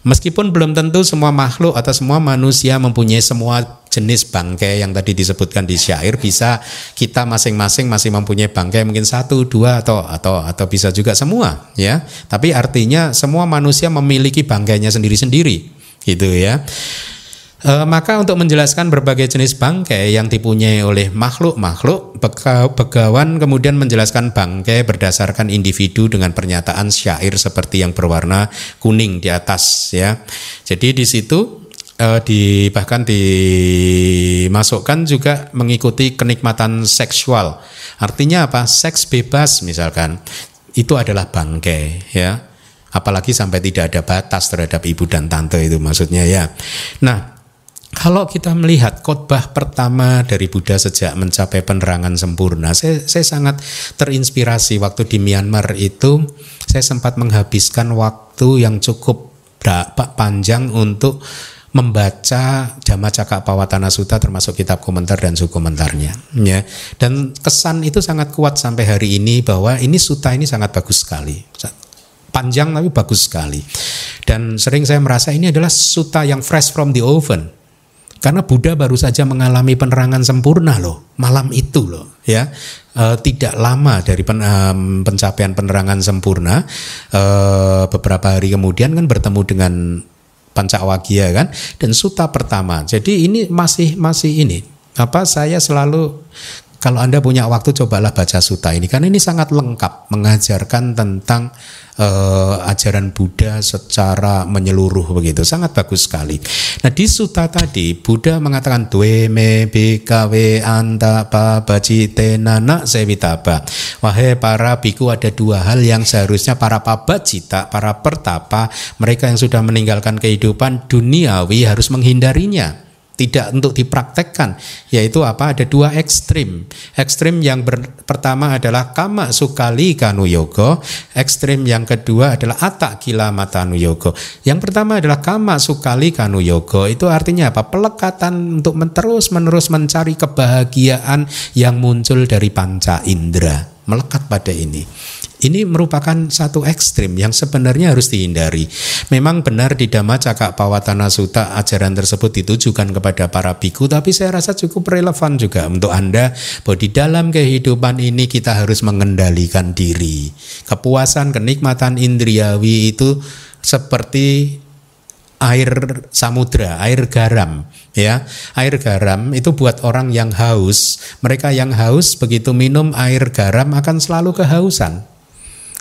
meskipun belum tentu semua makhluk atau semua manusia mempunyai semua jenis bangkai yang tadi disebutkan di syair bisa kita masing-masing masih mempunyai bangkai mungkin satu dua atau atau atau bisa juga semua ya tapi artinya semua manusia memiliki bangkainya sendiri-sendiri gitu ya. E, maka untuk menjelaskan berbagai jenis bangkai yang dipunyai oleh makhluk-makhluk, Begawan kemudian menjelaskan bangkai berdasarkan individu dengan pernyataan syair seperti yang berwarna kuning di atas ya. Jadi di situ e, di bahkan dimasukkan juga mengikuti kenikmatan seksual. Artinya apa? Seks bebas misalkan. Itu adalah bangkai ya apalagi sampai tidak ada batas terhadap ibu dan tante itu maksudnya ya. Nah, kalau kita melihat khotbah pertama dari Buddha sejak mencapai penerangan sempurna, saya, saya sangat terinspirasi waktu di Myanmar itu saya sempat menghabiskan waktu yang cukup panjang untuk membaca Dhamma Cakak Pawatana Sutta termasuk kitab komentar dan suku komentarnya ya dan kesan itu sangat kuat sampai hari ini bahwa ini sutta ini sangat bagus sekali panjang tapi bagus sekali. Dan sering saya merasa ini adalah suta yang fresh from the oven. Karena Buddha baru saja mengalami penerangan sempurna loh, malam itu loh, ya e, tidak lama dari pen, e, pencapaian penerangan sempurna, e, beberapa hari kemudian kan bertemu dengan Pancawagya kan, dan suta pertama. Jadi ini masih masih ini apa saya selalu kalau Anda punya waktu cobalah baca suta ini karena ini sangat lengkap mengajarkan tentang uh, ajaran Buddha secara menyeluruh begitu. Sangat bagus sekali. Nah, di suta tadi Buddha mengatakan dwe me bikawe anta pa bajite nana sewitaba. Wahai para biku ada dua hal yang seharusnya para pabacita, para pertapa, mereka yang sudah meninggalkan kehidupan duniawi harus menghindarinya tidak untuk dipraktekkan yaitu apa? Ada dua ekstrim. Ekstrim yang ber, pertama adalah kama sukali kanu yogo. Ekstrim yang kedua adalah atak kila matanu yogo. Yang pertama adalah kama sukali kanu yogo. Itu artinya apa? Pelekatan untuk terus menerus mencari kebahagiaan yang muncul dari panca indera. Melekat pada ini ini merupakan satu ekstrim yang sebenarnya harus dihindari. Memang benar di Dhamma Cakak Pawatana Sutta ajaran tersebut ditujukan kepada para biku, tapi saya rasa cukup relevan juga untuk Anda bahwa di dalam kehidupan ini kita harus mengendalikan diri. Kepuasan, kenikmatan indriawi itu seperti air samudra, air garam ya. Air garam itu buat orang yang haus. Mereka yang haus begitu minum air garam akan selalu kehausan.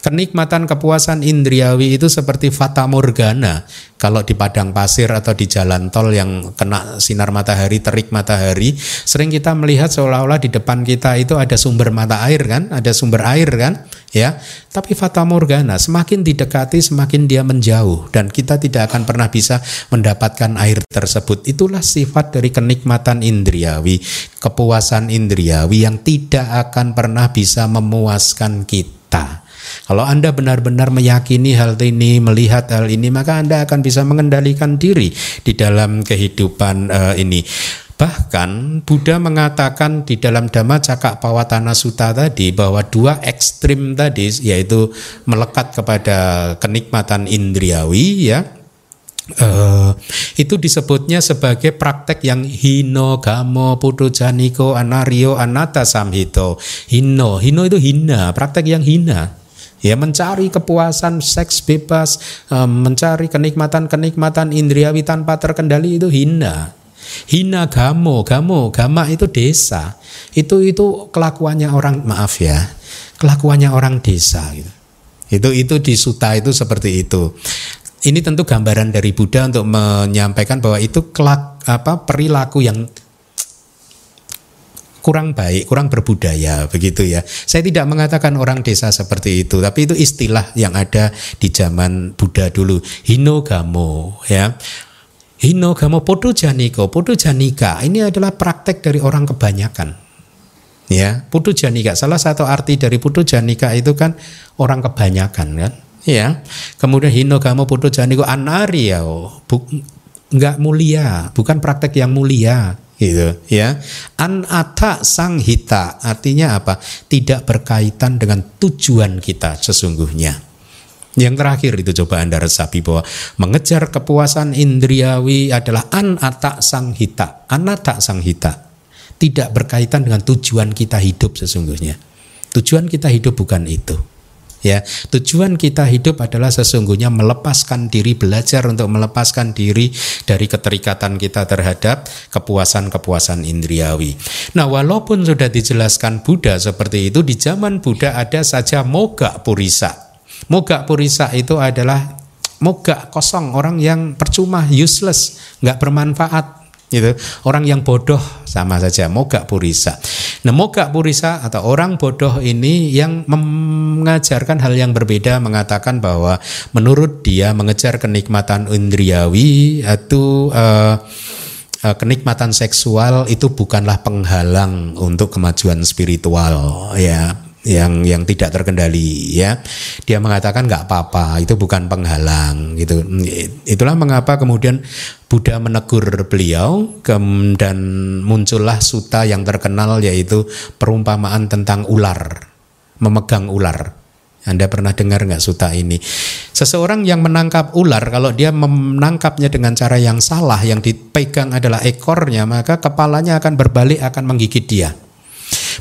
Kenikmatan kepuasan indriawi itu seperti fata morgana. Kalau di padang pasir atau di jalan tol yang kena sinar matahari, terik matahari, sering kita melihat seolah-olah di depan kita itu ada sumber mata air kan, ada sumber air kan, ya. Tapi fata morgana semakin didekati semakin dia menjauh dan kita tidak akan pernah bisa mendapatkan air tersebut. Itulah sifat dari kenikmatan indriawi, kepuasan indriawi yang tidak akan pernah bisa memuaskan kita. Kalau Anda benar-benar meyakini hal ini, melihat hal ini, maka Anda akan bisa mengendalikan diri di dalam kehidupan uh, ini. Bahkan Buddha mengatakan di dalam Dhamma Cakak Pawatana Sutta tadi bahwa dua ekstrim tadi yaitu melekat kepada kenikmatan indriawi ya Uh, itu disebutnya sebagai praktek yang hino gamo janiko anario anata samhito. Hino. Hino itu hina praktek yang hina ya mencari kepuasan seks bebas, mencari kenikmatan-kenikmatan indriawi tanpa terkendali itu hina. Hina gamo, gamo, gama itu desa. Itu itu kelakuannya orang maaf ya, kelakuannya orang desa gitu. Itu itu di suta itu seperti itu. Ini tentu gambaran dari Buddha untuk menyampaikan bahwa itu kelak apa perilaku yang kurang baik, kurang berbudaya begitu ya. Saya tidak mengatakan orang desa seperti itu, tapi itu istilah yang ada di zaman Buddha dulu, hinogamo ya. Hinogamo podo janiko, podo ini adalah praktek dari orang kebanyakan. Ya, putu janika. Salah satu arti dari putu janika itu kan orang kebanyakan kan. ya kemudian hino kamu putu janiku anari ya bu, nggak mulia bukan praktek yang mulia gitu ya. An ata sang hita artinya apa? Tidak berkaitan dengan tujuan kita sesungguhnya. Yang terakhir itu coba anda resapi bahwa mengejar kepuasan indriawi adalah an ata sang hita. Anata sang hita. Tidak berkaitan dengan tujuan kita hidup sesungguhnya. Tujuan kita hidup bukan itu Ya, tujuan kita hidup adalah sesungguhnya melepaskan diri, belajar untuk melepaskan diri dari keterikatan kita terhadap kepuasan-kepuasan indriawi. Nah, walaupun sudah dijelaskan Buddha seperti itu, di zaman Buddha ada saja moga purisa. Moga purisa itu adalah moga kosong, orang yang percuma, useless, nggak bermanfaat, gitu. Orang yang bodoh sama saja moga purisa. Nah, moga purisa atau orang bodoh ini yang mengajarkan hal yang berbeda mengatakan bahwa menurut dia mengejar kenikmatan indriawi uh, uh, kenikmatan seksual itu bukanlah penghalang untuk kemajuan spiritual ya yang yang tidak terkendali ya dia mengatakan nggak apa-apa itu bukan penghalang gitu itulah mengapa kemudian Buddha menegur beliau dan muncullah suta yang terkenal yaitu perumpamaan tentang ular memegang ular anda pernah dengar nggak suta ini? Seseorang yang menangkap ular, kalau dia menangkapnya dengan cara yang salah, yang dipegang adalah ekornya, maka kepalanya akan berbalik, akan menggigit dia.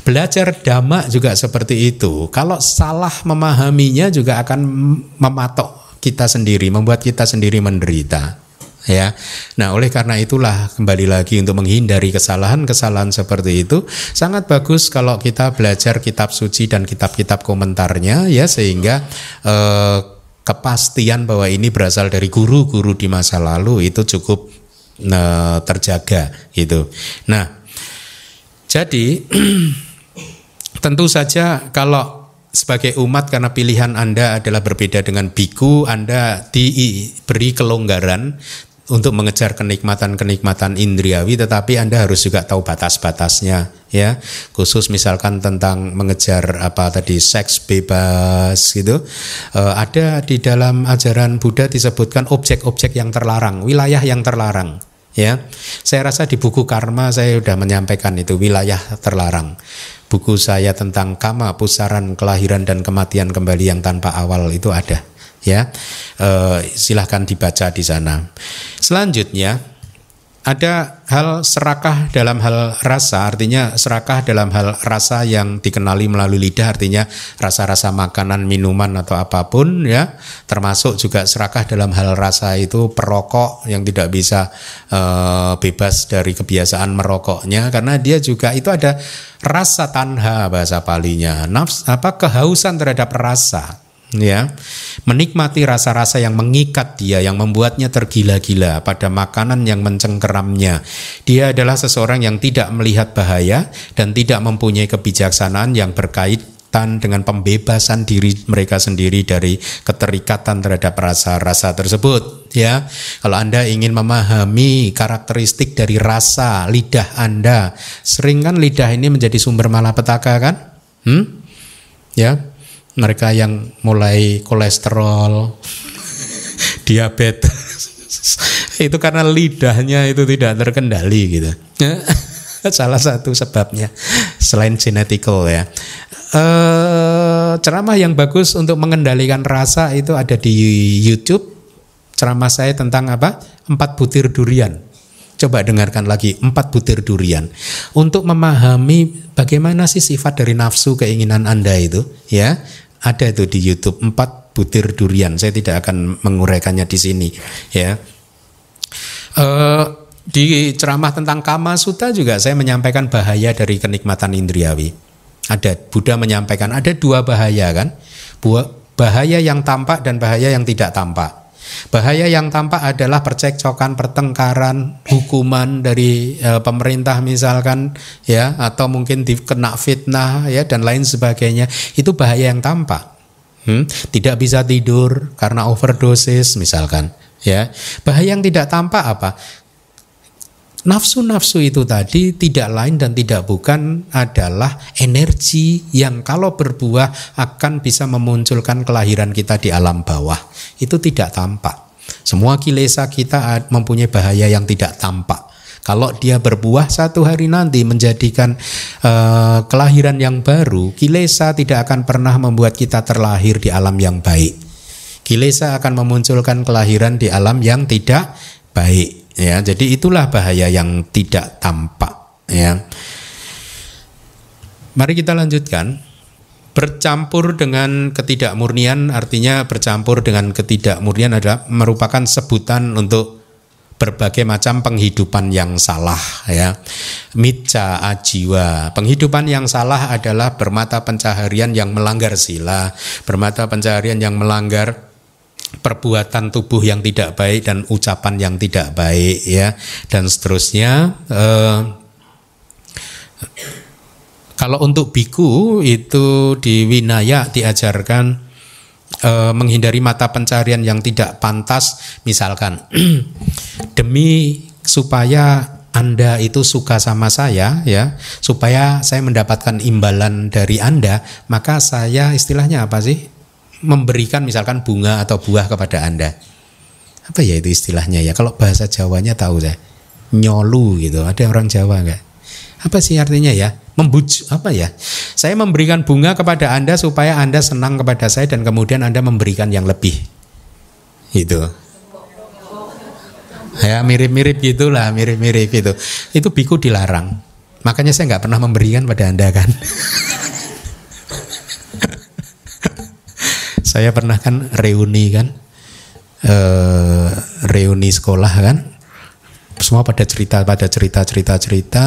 Belajar dhamma juga seperti itu. Kalau salah memahaminya juga akan mematok kita sendiri, membuat kita sendiri menderita. Ya, nah oleh karena itulah kembali lagi untuk menghindari kesalahan-kesalahan seperti itu sangat bagus kalau kita belajar kitab suci dan kitab-kitab komentarnya ya sehingga eh, kepastian bahwa ini berasal dari guru-guru di masa lalu itu cukup eh, terjaga gitu. Nah, jadi Tentu saja kalau sebagai umat karena pilihan Anda adalah berbeda dengan biku, Anda diberi kelonggaran untuk mengejar kenikmatan-kenikmatan indriawi tetapi Anda harus juga tahu batas-batasnya ya. Khusus misalkan tentang mengejar apa tadi seks bebas gitu. E, ada di dalam ajaran Buddha disebutkan objek-objek yang terlarang wilayah yang terlarang ya. Saya rasa di buku karma saya sudah menyampaikan itu wilayah terlarang buku saya tentang kama pusaran kelahiran dan kematian kembali yang tanpa awal itu ada ya. E, silahkan dibaca di sana. Selanjutnya ada hal serakah dalam hal rasa, artinya serakah dalam hal rasa yang dikenali melalui lidah, artinya rasa-rasa makanan, minuman atau apa pun ya, termasuk juga serakah dalam hal rasa itu perokok yang tidak bisa uh, bebas dari kebiasaan merokoknya, karena dia juga itu ada rasa tanha bahasa palinya, nafs apa kehausan terhadap rasa ya. Menikmati rasa-rasa yang mengikat dia yang membuatnya tergila-gila pada makanan yang mencengkeramnya. Dia adalah seseorang yang tidak melihat bahaya dan tidak mempunyai kebijaksanaan yang berkaitan dengan pembebasan diri mereka sendiri dari keterikatan terhadap rasa-rasa tersebut. Ya. Kalau Anda ingin memahami karakteristik dari rasa lidah Anda sering kan lidah ini menjadi sumber malapetaka kan? Hmm? ya mereka yang mulai kolesterol, diabetes, itu karena lidahnya itu tidak terkendali gitu. Salah satu sebabnya selain genetikal ya. E, ceramah yang bagus untuk mengendalikan rasa itu ada di YouTube. Ceramah saya tentang apa? Empat butir durian Coba dengarkan lagi empat butir durian untuk memahami bagaimana sih sifat dari nafsu keinginan Anda itu ya. Ada itu di YouTube empat butir durian. Saya tidak akan menguraikannya di sini ya. Uh, di ceramah tentang Kama Suta juga saya menyampaikan bahaya dari kenikmatan indriawi. Ada Buddha menyampaikan ada dua bahaya kan? Bahaya yang tampak dan bahaya yang tidak tampak. Bahaya yang tampak adalah percekcokan, pertengkaran, hukuman dari e, pemerintah misalkan ya atau mungkin dikena fitnah ya dan lain sebagainya. Itu bahaya yang tampak. Hmm? Tidak bisa tidur karena overdosis misalkan ya. Bahaya yang tidak tampak apa? Nafsu-nafsu itu tadi tidak lain dan tidak bukan adalah energi yang kalau berbuah akan bisa memunculkan kelahiran kita di alam bawah. Itu tidak tampak. Semua kilesa kita mempunyai bahaya yang tidak tampak. Kalau dia berbuah satu hari nanti menjadikan uh, kelahiran yang baru, kilesa tidak akan pernah membuat kita terlahir di alam yang baik. Kilesa akan memunculkan kelahiran di alam yang tidak baik ya jadi itulah bahaya yang tidak tampak ya. Mari kita lanjutkan. Bercampur dengan ketidakmurnian artinya bercampur dengan ketidakmurnian adalah merupakan sebutan untuk berbagai macam penghidupan yang salah ya. Mitca ajiwa. Penghidupan yang salah adalah bermata pencaharian yang melanggar sila bermata pencaharian yang melanggar perbuatan tubuh yang tidak baik dan ucapan yang tidak baik ya. Dan seterusnya eh, kalau untuk biku itu di winaya diajarkan eh, menghindari mata pencarian yang tidak pantas. Misalkan demi supaya anda itu suka sama saya ya supaya saya mendapatkan imbalan dari Anda maka saya istilahnya apa sih memberikan misalkan bunga atau buah kepada Anda. Apa ya itu istilahnya ya? Kalau bahasa Jawanya tahu saya. Nyolu gitu. Ada orang Jawa enggak? Apa sih artinya ya? Membujuk apa ya? Saya memberikan bunga kepada Anda supaya Anda senang kepada saya dan kemudian Anda memberikan yang lebih. Itu. Ya mirip-mirip gitulah, mirip-mirip itu. Itu biku dilarang. Makanya saya nggak pernah memberikan pada Anda kan. Saya pernah kan reuni kan, e, reuni sekolah kan, semua pada cerita pada cerita cerita cerita,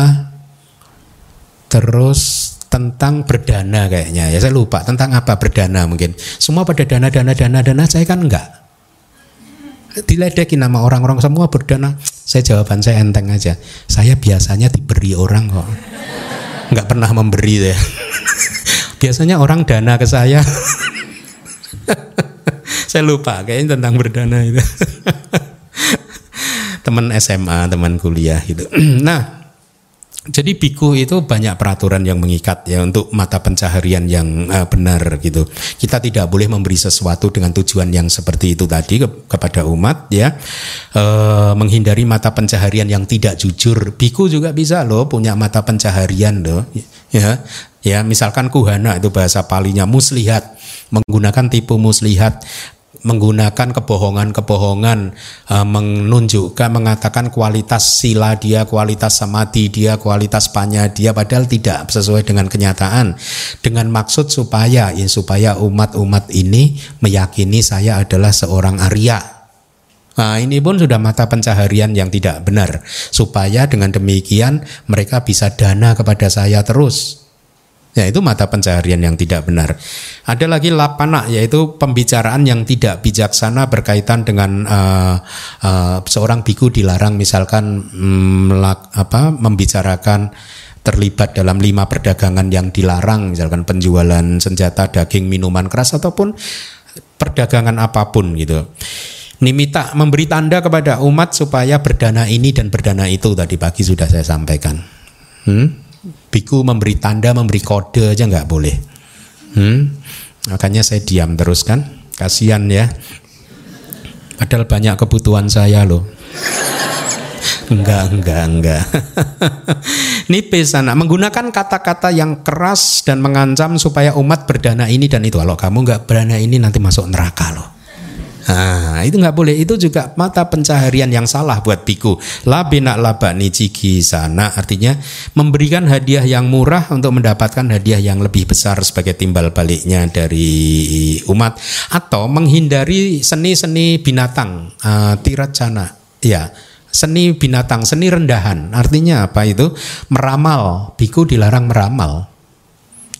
terus tentang berdana kayaknya ya. Saya lupa tentang apa berdana mungkin. Semua pada dana dana dana dana. Saya kan enggak. Diledekin nama orang-orang semua berdana. Saya jawaban saya enteng aja. Saya biasanya diberi orang kok. Nggak pernah memberi ya biasanya orang dana ke saya Saya lupa kayaknya tentang berdana itu. teman SMA, teman kuliah gitu. nah, jadi biku itu banyak peraturan yang mengikat ya untuk mata pencaharian yang uh, benar gitu. Kita tidak boleh memberi sesuatu dengan tujuan yang seperti itu tadi ke, kepada umat ya. Uh, menghindari mata pencaharian yang tidak jujur. Biku juga bisa loh punya mata pencaharian loh ya. Ya, misalkan kuhana itu bahasa palinya muslihat menggunakan tipu muslihat menggunakan kebohongan-kebohongan uh, menunjukkan mengatakan kualitas sila dia, kualitas samadhi dia, kualitas panya dia padahal tidak sesuai dengan kenyataan dengan maksud supaya ya supaya umat-umat ini meyakini saya adalah seorang Arya. Nah, ini pun sudah mata pencaharian yang tidak benar supaya dengan demikian mereka bisa dana kepada saya terus. Ya itu mata pencaharian yang tidak benar. Ada lagi lapana yaitu pembicaraan yang tidak bijaksana berkaitan dengan uh, uh, seorang biku dilarang misalkan um, apa membicarakan terlibat dalam lima perdagangan yang dilarang misalkan penjualan senjata, daging, minuman keras ataupun perdagangan apa pun gitu. Nimita memberi tanda kepada umat supaya berdana ini dan berdana itu tadi pagi sudah saya sampaikan. Hmm? Biku memberi tanda, memberi kode aja nggak boleh. Hmm? Makanya saya diam terus kan, kasihan ya. Padahal banyak kebutuhan saya loh. Enggak, enggak, enggak. Nipis anak menggunakan kata-kata yang keras dan mengancam supaya umat berdana ini dan itu. Kalau kamu enggak berdana ini nanti masuk neraka loh. Nah, itu nggak boleh. Itu juga mata pencaharian yang salah buat biku. Labina labani cigi sana artinya memberikan hadiah yang murah untuk mendapatkan hadiah yang lebih besar sebagai timbal baliknya dari umat atau menghindari seni-seni binatang uh, tiracana. Ya, seni binatang, seni rendahan. Artinya apa itu? Meramal. Biku dilarang meramal.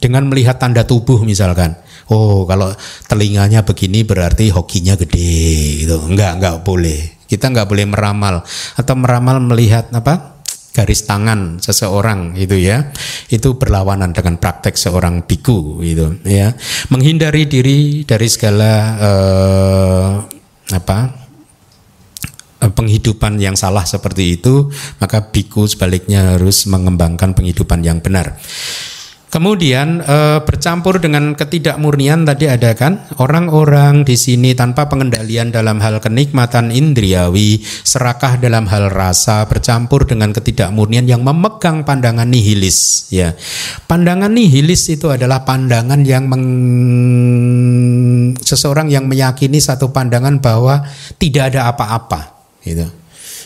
Dengan melihat tanda tubuh misalkan oh kalau telinganya begini berarti hokinya gede gitu. Enggak, enggak boleh. Kita enggak boleh meramal atau meramal melihat apa? garis tangan seseorang itu ya itu berlawanan dengan praktek seorang biku itu ya menghindari diri dari segala uh, apa eh, penghidupan yang salah seperti itu, maka biku sebaliknya harus mengembangkan penghidupan yang benar. Kemudian e, bercampur dengan ketidakmurnian tadi ada kan orang-orang di sini tanpa pengendalian dalam hal kenikmatan indriawi, serakah dalam hal rasa, bercampur dengan ketidakmurnian yang memegang pandangan nihilis ya. Pandangan nihilis itu adalah pandangan yang meng, seseorang yang meyakini satu pandangan bahwa tidak ada apa-apa gitu.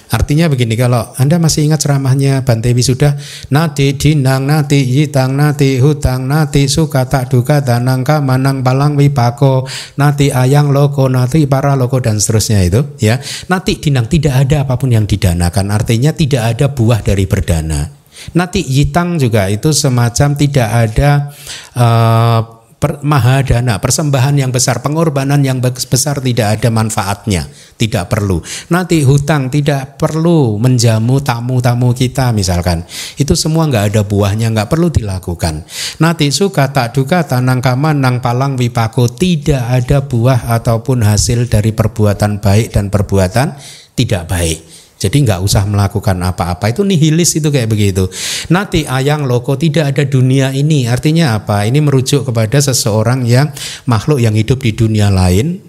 Artinya begini kalau Anda masih ingat ceramahnya Bante Wisuda Nati dinang nati yitang nati hutang nati suka tak duka danang manang palang wipako Nati ayang loko nati para loko dan seterusnya itu ya. Nati dinang tidak ada apa pun yang didanakan Artinya tidak ada buah dari berdana Nati yitang juga itu semacam tidak ada uh, per, mahadana, persembahan yang besar, pengorbanan yang besar tidak ada manfaatnya, tidak perlu. Nanti hutang tidak perlu menjamu tamu-tamu kita misalkan. Itu semua nggak ada buahnya, nggak perlu dilakukan. Nanti suka tak duka tanang kaman nang palang wipako tidak ada buah ataupun hasil dari perbuatan baik dan perbuatan tidak baik. Jadi nggak usah melakukan apa-apa itu nihilis itu kayak begitu. Nanti ayang loko tidak ada dunia ini. Artinya apa? Ini merujuk kepada seseorang yang makhluk yang hidup di dunia lain.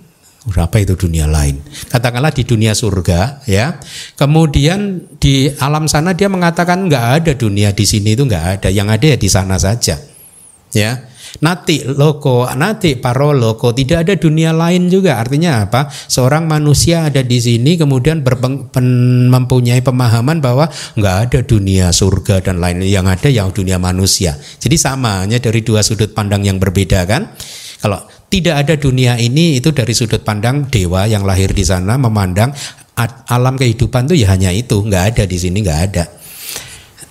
Berapa itu dunia lain? Katakanlah di dunia surga, ya. Kemudian di alam sana dia mengatakan nggak ada dunia di sini itu nggak ada. Yang ada ya di sana saja, ya. Nati loko, nati paro loko, tidak ada dunia lain juga. Artinya apa? Seorang manusia ada di sini kemudian berpeng, pen, mempunyai pemahaman bahwa nggak ada dunia surga dan lain yang ada yang dunia manusia. Jadi sama hanya dari dua sudut pandang yang berbeda kan? Kalau tidak ada dunia ini itu dari sudut pandang dewa yang lahir di sana memandang alam kehidupan itu ya hanya itu, nggak ada di sini nggak ada.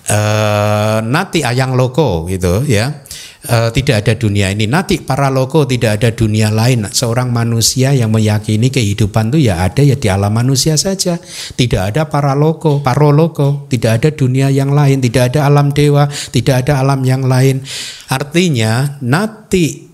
Uh, nati ayang loko gitu ya uh, tidak ada dunia ini. Nanti para loko tidak ada dunia lain. Seorang manusia yang meyakini kehidupan itu ya ada ya di alam manusia saja. Tidak ada para loko, paroloko, tidak ada dunia yang lain, tidak ada alam dewa, tidak ada alam yang lain. Artinya nanti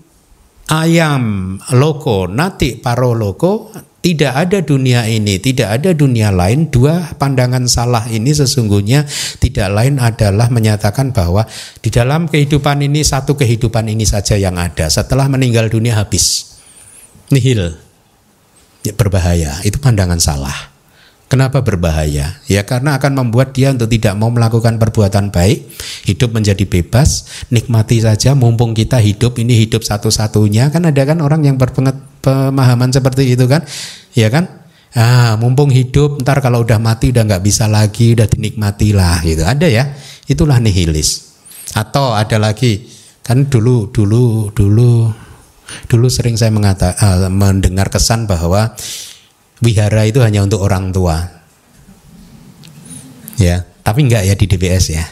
ayam loko, nanti paroloko tidak ada dunia ini, tidak ada dunia lain. Dua pandangan salah ini sesungguhnya tidak lain adalah menyatakan bahwa di dalam kehidupan ini satu kehidupan ini saja yang ada. Setelah meninggal dunia habis. Nihil. Ya, berbahaya. Itu pandangan salah. Kenapa berbahaya? Ya karena akan membuat dia untuk tidak mau melakukan perbuatan baik, hidup menjadi bebas, nikmati saja mumpung kita hidup ini hidup satu-satunya. Kan ada kan orang yang berpemahaman seperti itu kan? Ya kan? Ah, mumpung hidup, ntar kalau udah mati udah nggak bisa lagi, udah dinikmati lah gitu. Ada ya? Itulah nihilis. Atau ada lagi kan dulu dulu dulu dulu sering saya mengata, uh, mendengar kesan bahwa wihara itu hanya untuk orang tua. Ya, tapi enggak ya di DBS ya.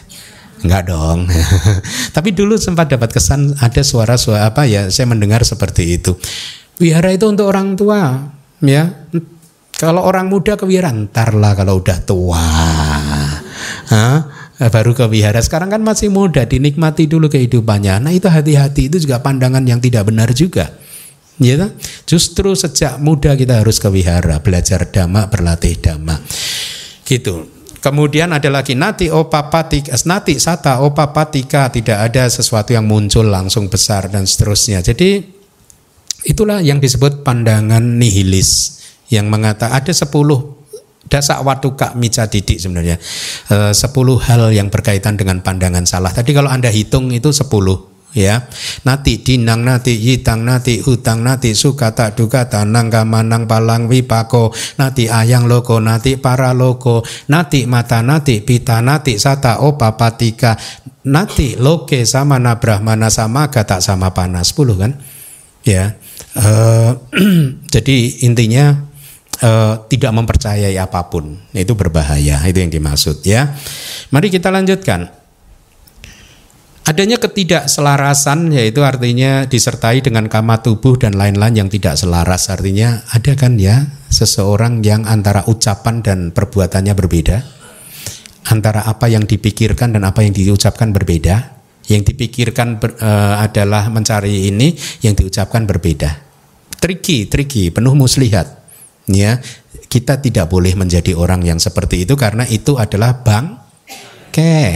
Enggak dong. tapi dulu sempat dapat kesan ada suara-suara apa ya, saya mendengar seperti itu. Wihara itu untuk orang tua, ya. Kalau orang muda ke wihara ntar lah kalau udah tua. Hah? baru ke wihara. Sekarang kan masih muda, dinikmati dulu kehidupannya. Nah itu hati-hati itu juga pandangan yang tidak benar juga. Ya, justru sejak muda kita harus ke wihara, belajar dhamma, berlatih dhamma. Gitu. Kemudian ada lagi nati opapatika, nati sata opapatika, tidak ada sesuatu yang muncul langsung besar dan seterusnya. Jadi itulah yang disebut pandangan nihilis yang mengatakan ada sepuluh dasak watuka mica didik sebenarnya. E, sepuluh hal yang berkaitan dengan pandangan salah. Tadi kalau anda hitung itu sepuluh ya. Nati dinang nati yitang nati hutang nati sukata dukata nangga manang palang wipako. Nati ayang loko nati para loko. Nati mata nati pita nati sata opa patika. Nati loke sama nabrahmana sama gata sama panas. 10 kan? Ya uh, jadi intinya uh, tidak mempercayai apa pun. Itu berbahaya itu yang dimaksud ya. Mari kita lanjutkan. Adanya ketidakselarasan yaitu artinya disertai dengan kama tubuh dan lain-lain yang tidak selaras. Artinya ada kan ya seseorang yang antara ucapan dan perbuatannya berbeda? Antara apa yang dipikirkan dan apa yang diucapkan berbeda yang dipikirkan ber, e, adalah mencari ini yang diucapkan berbeda tricky tricky penuh muslihat ya Kita tidak boleh menjadi orang yang seperti itu karena itu adalah bangke.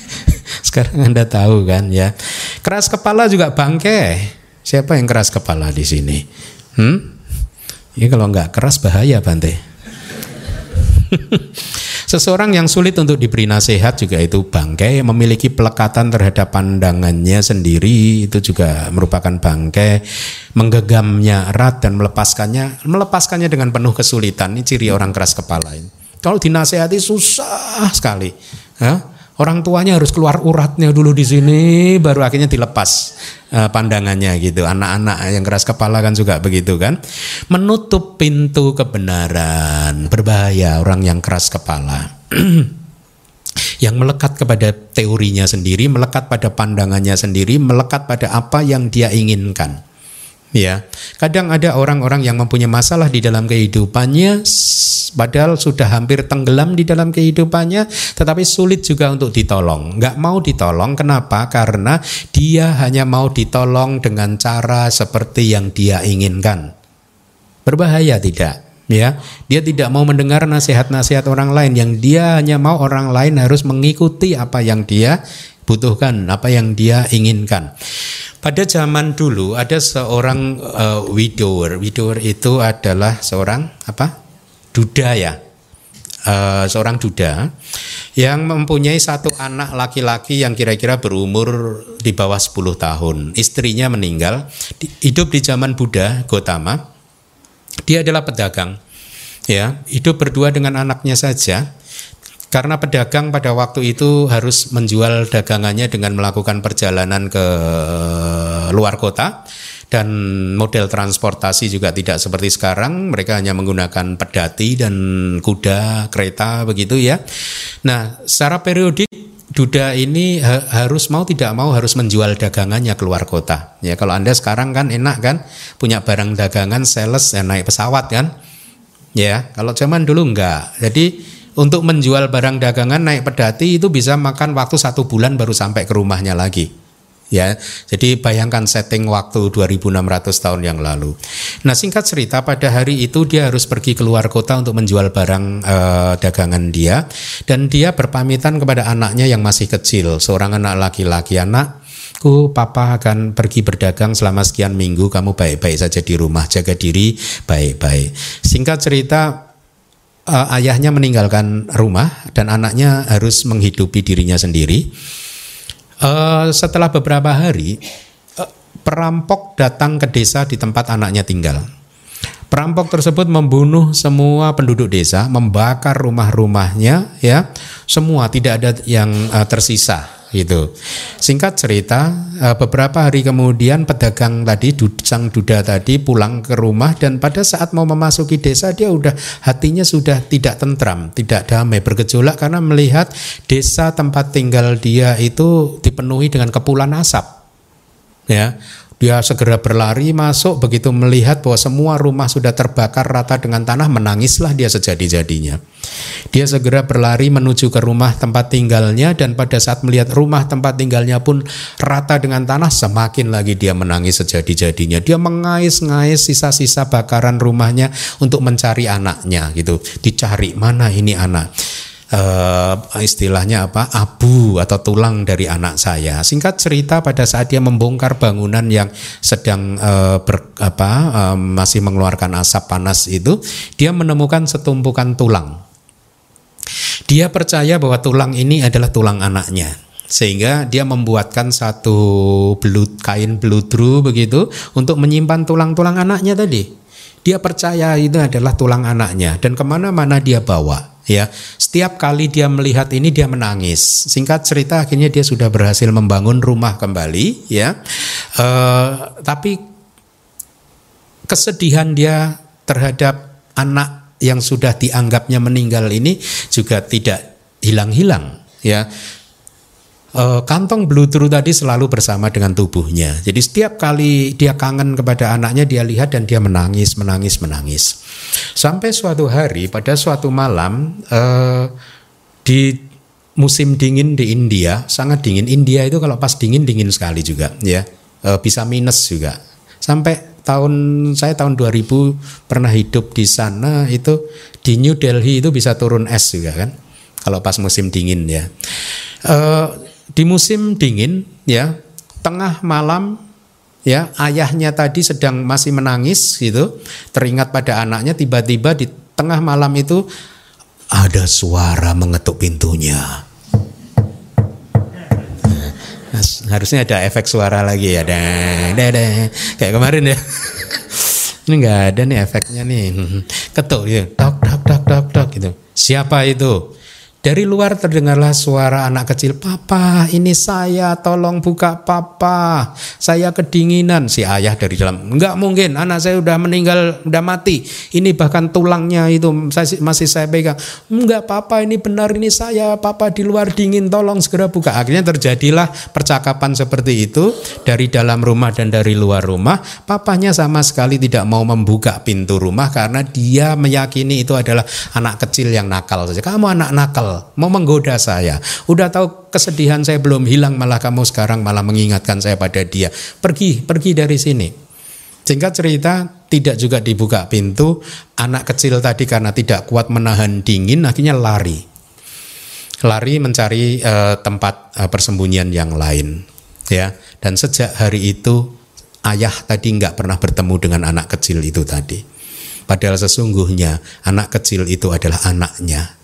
Sekarang Anda tahu kan ya. Keras kepala juga bangke. Siapa yang keras kepala di sini? Hmm? Ya kalau nggak keras bahaya Bante. Seseorang yang sulit untuk diberi nasihat juga itu bangkai, memiliki pelekatan terhadap pandangannya sendiri itu juga merupakan bangkai, menggegamnya erat dan melepaskannya, melepaskannya dengan penuh kesulitan. Ini ciri orang keras kepala ini. Kalau dinasehati susah sekali. Ya? Orang tuanya harus keluar uratnya dulu di sini, baru akhirnya dilepas uh, pandangannya gitu. Anak-anak yang keras kepala kan juga begitu kan. Menutup pintu kebenaran, berbahaya orang yang keras kepala. yang melekat kepada teorinya sendiri, melekat pada pandangannya sendiri, melekat pada apa yang dia inginkan. Ya, kadang ada orang-orang yang mempunyai masalah di dalam kehidupannya, padahal sudah hampir tenggelam di dalam kehidupannya, tetapi sulit juga untuk ditolong. Nggak mau ditolong, kenapa? Karena dia hanya mau ditolong dengan cara seperti yang dia inginkan. Berbahaya tidak? Ya, dia tidak mau mendengar nasihat-nasihat orang lain yang dia hanya mau orang lain harus mengikuti apa yang dia butuhkan, apa yang dia inginkan. Pada zaman dulu ada seorang uh, widower. Widower itu adalah seorang apa? Duda ya. Uh, seorang duda yang mempunyai satu anak laki-laki yang kira-kira berumur di bawah 10 tahun. Istrinya meninggal, hidup di zaman Buddha Gotama. Dia adalah pedagang. Ya, hidup berdua dengan anaknya saja karena pedagang pada waktu itu harus menjual dagangannya dengan melakukan perjalanan ke luar kota dan model transportasi juga tidak seperti sekarang. Mereka hanya menggunakan pedati dan kuda kereta begitu ya. Nah secara periodik Duda ini ha harus mau tidak mau harus menjual dagangannya keluar kota. Ya kalau anda sekarang kan enak kan punya barang dagangan sales ya naik pesawat kan? Ya kalau zaman dulu enggak. Jadi untuk menjual barang dagangan naik pedati itu bisa makan waktu satu bulan baru sampai ke rumahnya lagi ya. Jadi bayangkan setting waktu 2600 tahun yang lalu. Nah, singkat cerita pada hari itu dia harus pergi keluar kota untuk menjual barang eh, dagangan dia dan dia berpamitan kepada anaknya yang masih kecil, seorang anak laki-laki. Anakku, papa akan pergi berdagang selama sekian minggu, kamu baik-baik saja di rumah, jaga diri baik-baik. Singkat cerita uh, ayahnya meninggalkan rumah dan anaknya harus menghidupi dirinya sendiri. Uh, setelah beberapa hari, uh, perampok datang ke desa di tempat anaknya tinggal. Perampok tersebut membunuh semua penduduk desa, membakar rumah-rumahnya, ya, semua tidak ada yang uh, tersisa gitu. Singkat cerita, eh, beberapa hari kemudian pedagang tadi, sang duda tadi pulang ke rumah dan pada saat mau memasuki desa dia udah hatinya sudah tidak tentram, tidak damai, bergejolak karena melihat desa tempat tinggal dia itu dipenuhi dengan kepulan asap. Ya, dia segera berlari masuk begitu melihat bahwa semua rumah sudah terbakar rata dengan tanah menangislah dia sejadi-jadinya. Dia segera berlari menuju ke rumah tempat tinggalnya dan pada saat melihat rumah tempat tinggalnya pun rata dengan tanah semakin lagi dia menangis sejadi-jadinya. Dia mengais-ngais sisa-sisa bakaran rumahnya untuk mencari anaknya gitu. Dicari mana ini anak uh, istilahnya apa abu atau tulang dari anak saya. Singkat cerita pada saat dia membongkar bangunan yang sedang uh, ber, apa uh, masih mengeluarkan asap panas itu, dia menemukan setumpukan tulang. Dia percaya bahwa tulang ini adalah tulang anaknya sehingga dia membuatkan satu belut kain beludru begitu untuk menyimpan tulang-tulang anaknya tadi. Dia percaya itu adalah tulang anaknya dan ke mana-mana dia bawa ya setiap kali dia melihat ini dia menangis. Singkat cerita akhirnya dia sudah berhasil membangun rumah kembali ya. Uh, tapi kesedihan dia terhadap anak yang sudah dianggapnya meninggal ini juga tidak hilang-hilang ya uh, kantong blutru tadi selalu bersama dengan tubuhnya. Jadi setiap kali dia kangen kepada anaknya dia lihat dan dia menangis, menangis, menangis. Sampai suatu hari pada suatu malam uh, di musim dingin di India sangat dingin. India itu kalau pas dingin dingin sekali juga ya uh, bisa minus juga. Sampai tahun saya tahun 2000 pernah hidup di sana itu di New Delhi itu bisa turun es juga kan kalau pas musim dingin ya e, di musim dingin ya tengah malam ya ayahnya tadi sedang masih menangis gitu. Teringat pada anaknya tiba-tiba di tengah malam itu ada suara mengetuk pintunya. Harusnya ada efek suara lagi ya. Deh deh. Kayak kemarin ya. Ini nggak ada nih efeknya nih. Ketuk ya. Tok tok tok tok tok gitu. Siapa itu dari luar terdengarlah suara anak kecil, "Papa, ini saya, tolong buka papa. Saya kedinginan." Si ayah dari dalam, "Enggak mungkin, anak saya udah meninggal, udah mati. Ini bahkan tulangnya itu masih saya pegang." "Enggak, papa, ini benar ini saya. Papa di luar dingin, tolong segera buka." Akhirnya terjadilah percakapan seperti itu dari dalam rumah dan dari luar rumah. Papanya sama sekali tidak mau membuka pintu rumah karena dia meyakini itu adalah anak kecil yang nakal saja. Kamu anak nakal mau menggoda saya. Udah tahu kesedihan saya belum hilang malah kamu sekarang malah mengingatkan saya pada dia. Pergi, pergi dari sini. Singkat cerita tidak juga dibuka pintu, anak kecil tadi karena tidak kuat menahan dingin akhirnya lari. Lari mencari uh, tempat uh, persembunyian yang lain. Ya, dan sejak hari itu ayah tadi nggak pernah bertemu dengan anak kecil itu tadi. Padahal sesungguhnya anak kecil itu adalah anaknya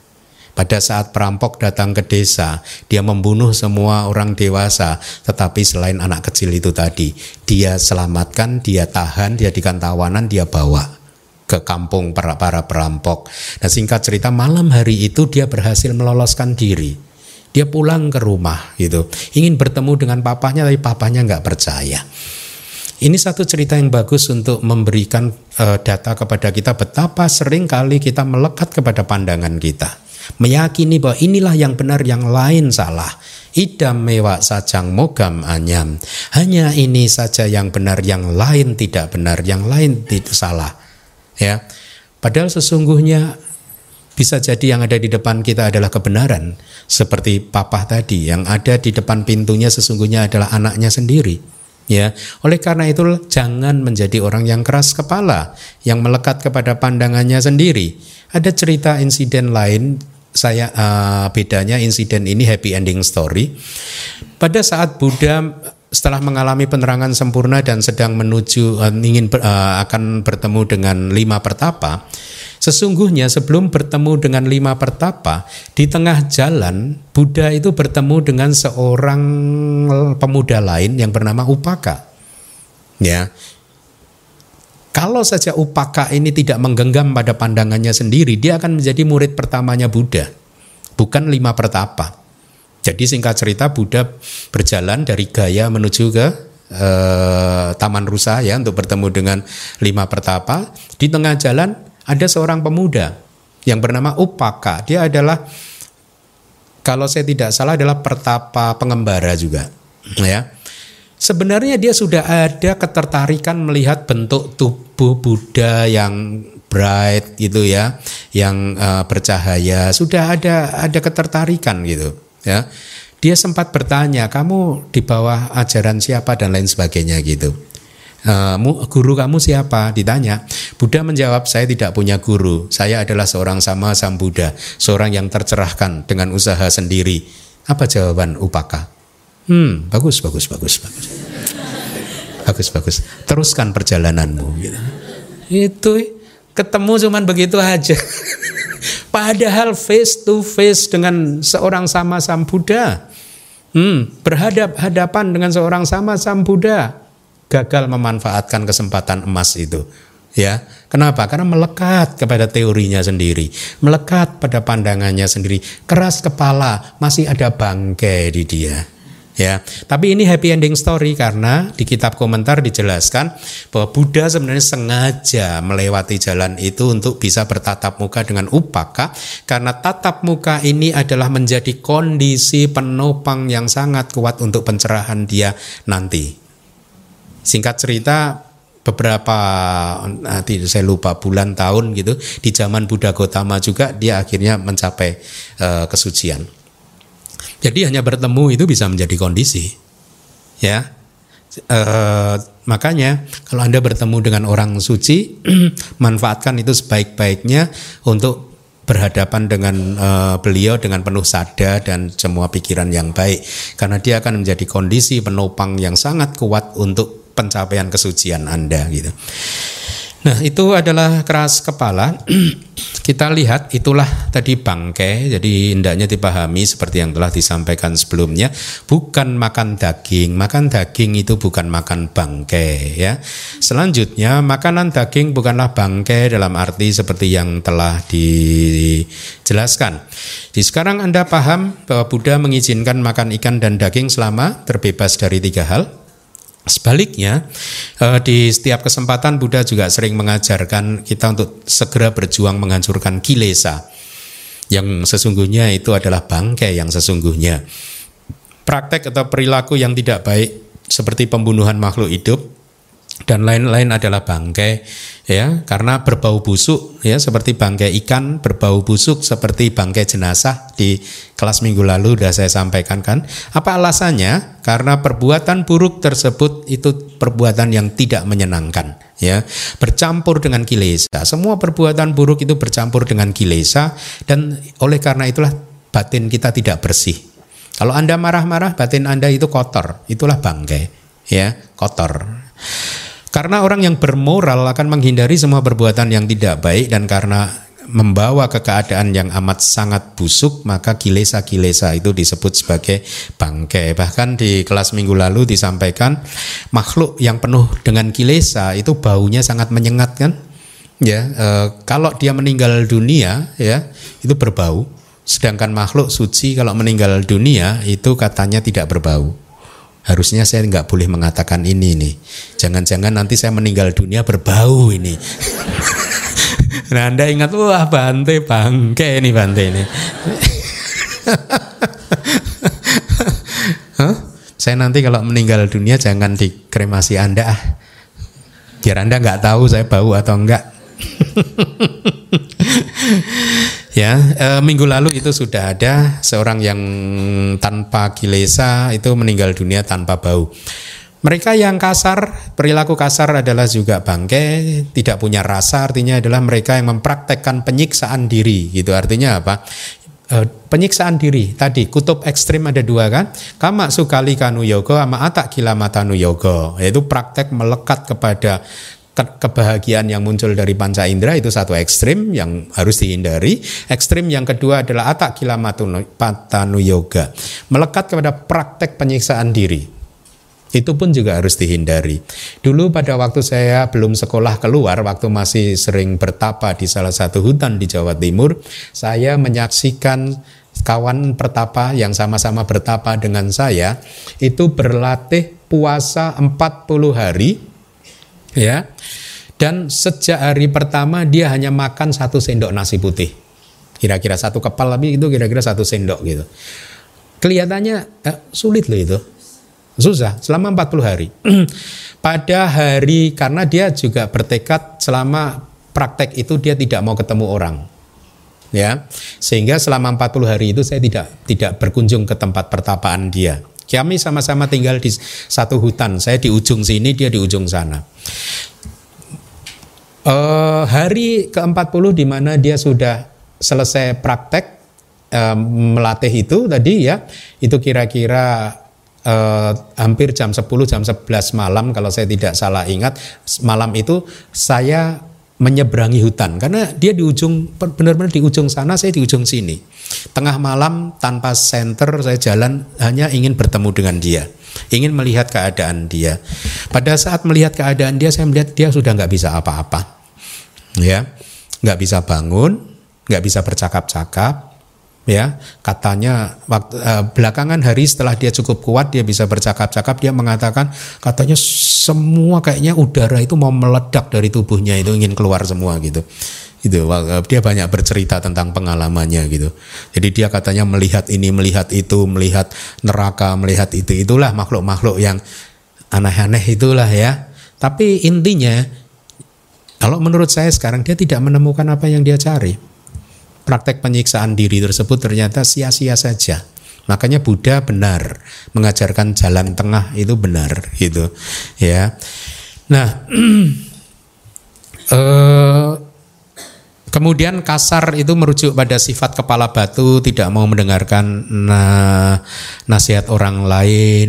pada saat perampok datang ke desa, dia membunuh semua orang dewasa, tetapi selain anak kecil itu tadi, dia selamatkan, dia tahan, dia dikan tawanan, dia bawa ke kampung para para perampok. Nah singkat cerita malam hari itu dia berhasil meloloskan diri. Dia pulang ke rumah gitu, ingin bertemu dengan papahnya tapi papahnya nggak percaya. Ini satu cerita yang bagus untuk memberikan uh, data kepada kita betapa sering kali kita melekat kepada pandangan kita meyakini bahwa inilah yang benar, yang lain salah. Idam mewak sajang mogam anyam. Hanya ini saja yang benar, yang lain tidak benar, yang lain tidak salah. Ya. Padahal sesungguhnya bisa jadi yang ada di depan kita adalah kebenaran. Seperti papa tadi, yang ada di depan pintunya sesungguhnya adalah anaknya sendiri. Ya, oleh karena itu jangan menjadi orang yang keras kepala, yang melekat kepada pandangannya sendiri. Ada cerita insiden lain saya uh, bedanya insiden ini happy ending story. Pada saat Buddha setelah mengalami penerangan sempurna dan sedang menuju uh, ingin uh, akan bertemu dengan lima pertapa, sesungguhnya sebelum bertemu dengan lima pertapa di tengah jalan Buddha itu bertemu dengan seorang pemuda lain yang bernama Upaka. Ya, kalau saja upaka ini tidak menggenggam pada pandangannya sendiri, dia akan menjadi murid pertamanya Buddha, bukan lima pertapa. Jadi singkat cerita Buddha berjalan dari Gaya menuju ke eh, Taman Rusa ya untuk bertemu dengan lima pertapa. Di tengah jalan ada seorang pemuda yang bernama Upaka. Dia adalah kalau saya tidak salah adalah pertapa pengembara juga, ya. Sebenarnya dia sudah ada ketertarikan melihat bentuk tubuh Buddha yang bright gitu ya, yang uh, bercahaya. Sudah ada ada ketertarikan gitu ya. Dia sempat bertanya, "Kamu di bawah ajaran siapa?" dan lain sebagainya gitu. Uh, guru kamu siapa? Ditanya. Buddha menjawab, saya tidak punya guru. Saya adalah seorang sama Sam Buddha, seorang yang tercerahkan dengan usaha sendiri. Apa jawaban Upaka? Hmm, bagus, bagus, bagus, bagus. Bagus, bagus. Teruskan perjalananmu. Gitu. Itu ketemu cuman begitu aja. Padahal face to face dengan seorang sama Sam Buddha. Hmm, berhadap hadapan dengan seorang sama Sam Buddha. Gagal memanfaatkan kesempatan emas itu. Ya, kenapa? Karena melekat kepada teorinya sendiri, melekat pada pandangannya sendiri, keras kepala, masih ada bangkai di dia ya. Tapi ini happy ending story karena di kitab komentar dijelaskan bahwa Buddha sebenarnya sengaja melewati jalan itu untuk bisa bertatap muka dengan upaka karena tatap muka ini adalah menjadi kondisi penopang yang sangat kuat untuk pencerahan dia nanti. Singkat cerita beberapa nanti saya lupa bulan tahun gitu di zaman Buddha Gotama juga dia akhirnya mencapai uh, kesucian. Jadi hanya bertemu itu bisa menjadi kondisi. Ya. Uh, makanya kalau Anda bertemu dengan orang suci, manfaatkan itu sebaik-baiknya untuk berhadapan dengan uh, beliau dengan penuh sadar dan semua pikiran yang baik karena dia akan menjadi kondisi penopang yang sangat kuat untuk pencapaian kesucian Anda gitu. Nah, itu adalah keras kepala. Kita lihat itulah tadi bangkai. Jadi hendaknya dipahami seperti yang telah disampaikan sebelumnya, bukan makan daging. Makan daging itu bukan makan bangkai ya. Selanjutnya, makanan daging bukanlah bangkai dalam arti seperti yang telah dijelaskan. Di sekarang Anda paham bahwa Buddha mengizinkan makan ikan dan daging selama terbebas dari tiga hal Sebaliknya, eh, di setiap kesempatan Buddha juga sering mengajarkan kita untuk segera berjuang menghancurkan kilesa. Yang sesungguhnya itu adalah bangkai yang sesungguhnya. Praktek atau perilaku yang tidak baik seperti pembunuhan makhluk hidup dan lain-lain adalah bangkai ya. Karena berbau busuk ya seperti bangkai ikan berbau busuk seperti bangkai jenazah di kelas minggu lalu sudah saya sampaikan kan. Apa alasannya? Karena perbuatan buruk tersebut itu perbuatan yang tidak menyenangkan ya. Bercampur dengan kilesa. Semua perbuatan buruk itu bercampur dengan kilesa dan oleh karena itulah batin kita tidak bersih. Kalau anda marah-marah batin anda itu kotor. Itulah bangkai ya kotor karena orang yang bermoral akan menghindari semua perbuatan yang tidak baik dan karena membawa ke keadaan yang amat sangat busuk maka kilesa-kilesa itu disebut sebagai bangkai bahkan di kelas minggu lalu disampaikan makhluk yang penuh dengan kilesa itu baunya sangat menyengat kan? Ya e, kalau dia meninggal dunia ya itu berbau. Sedangkan makhluk suci kalau meninggal dunia itu katanya tidak berbau harusnya saya nggak boleh mengatakan ini nih. Jangan-jangan nanti saya meninggal dunia berbau ini. nah Anda ingat wah Bante bangke ini Bante ini. huh? Saya nanti kalau meninggal dunia jangan dikremasi Anda ah. Biar Anda nggak tahu saya bau atau enggak. ya e, minggu lalu itu sudah ada seorang yang tanpa kilesa itu meninggal dunia tanpa bau. Mereka yang kasar, perilaku kasar adalah juga bangke, tidak punya rasa, artinya adalah mereka yang mempraktekkan penyiksaan diri, gitu. Artinya apa? E, penyiksaan diri tadi kutub ekstrim ada dua kan kama sukali kanu yoga sama atak kilamatanu yoga yaitu praktek melekat kepada kebahagiaan yang muncul dari panca indera itu satu ekstrim yang harus dihindari. Ekstrim yang kedua adalah atak kilamatanu yoga, melekat kepada praktek penyiksaan diri. Itu pun juga harus dihindari. Dulu pada waktu saya belum sekolah keluar, waktu masih sering bertapa di salah satu hutan di Jawa Timur, saya menyaksikan kawan pertapa yang sama-sama bertapa dengan saya itu berlatih puasa 40 hari ya. Dan sejak hari pertama dia hanya makan satu sendok nasi putih. Kira-kira satu kepal tapi itu kira-kira satu sendok gitu. Kelihatannya eh, sulit loh itu. Susah selama 40 hari. Pada hari karena dia juga bertekad selama praktek itu dia tidak mau ketemu orang. Ya. Sehingga selama 40 hari itu saya tidak tidak berkunjung ke tempat pertapaan dia. Kami sama-sama tinggal di satu hutan. Saya di ujung sini, dia di ujung sana. Uh, hari ke-40 di mana dia sudah selesai praktek uh, melatih itu tadi ya, itu kira-kira uh, hampir jam 10 jam 11 malam kalau saya tidak salah ingat malam itu saya menyeberangi hutan. Karena dia di ujung benar-benar di ujung sana saya di ujung sini. Tengah malam tanpa center saya jalan hanya ingin bertemu dengan dia. Ingin melihat keadaan dia. Pada saat melihat keadaan dia saya melihat dia sudah nggak bisa apa-apa. Ya nggak bisa bangun nggak bisa bercakap-cakap ya katanya waktu uh, belakangan hari setelah dia cukup kuat dia bisa bercakap-cakap dia mengatakan katanya semua kayaknya udara itu mau meledak dari tubuhnya itu ingin keluar semua gitu. Itu eh, dia banyak bercerita tentang pengalamannya gitu. Jadi dia katanya melihat ini melihat itu melihat neraka melihat itu itulah makhluk-makhluk yang aneh-aneh itulah ya. Tapi intinya kalau menurut saya sekarang dia tidak menemukan apa yang dia cari praktek penyiksaan diri tersebut ternyata sia-sia saja. Makanya Buddha benar mengajarkan jalan tengah itu benar gitu ya. Nah, eh, Kemudian kasar itu merujuk pada sifat kepala batu, tidak mau mendengarkan nah, nasihat orang lain,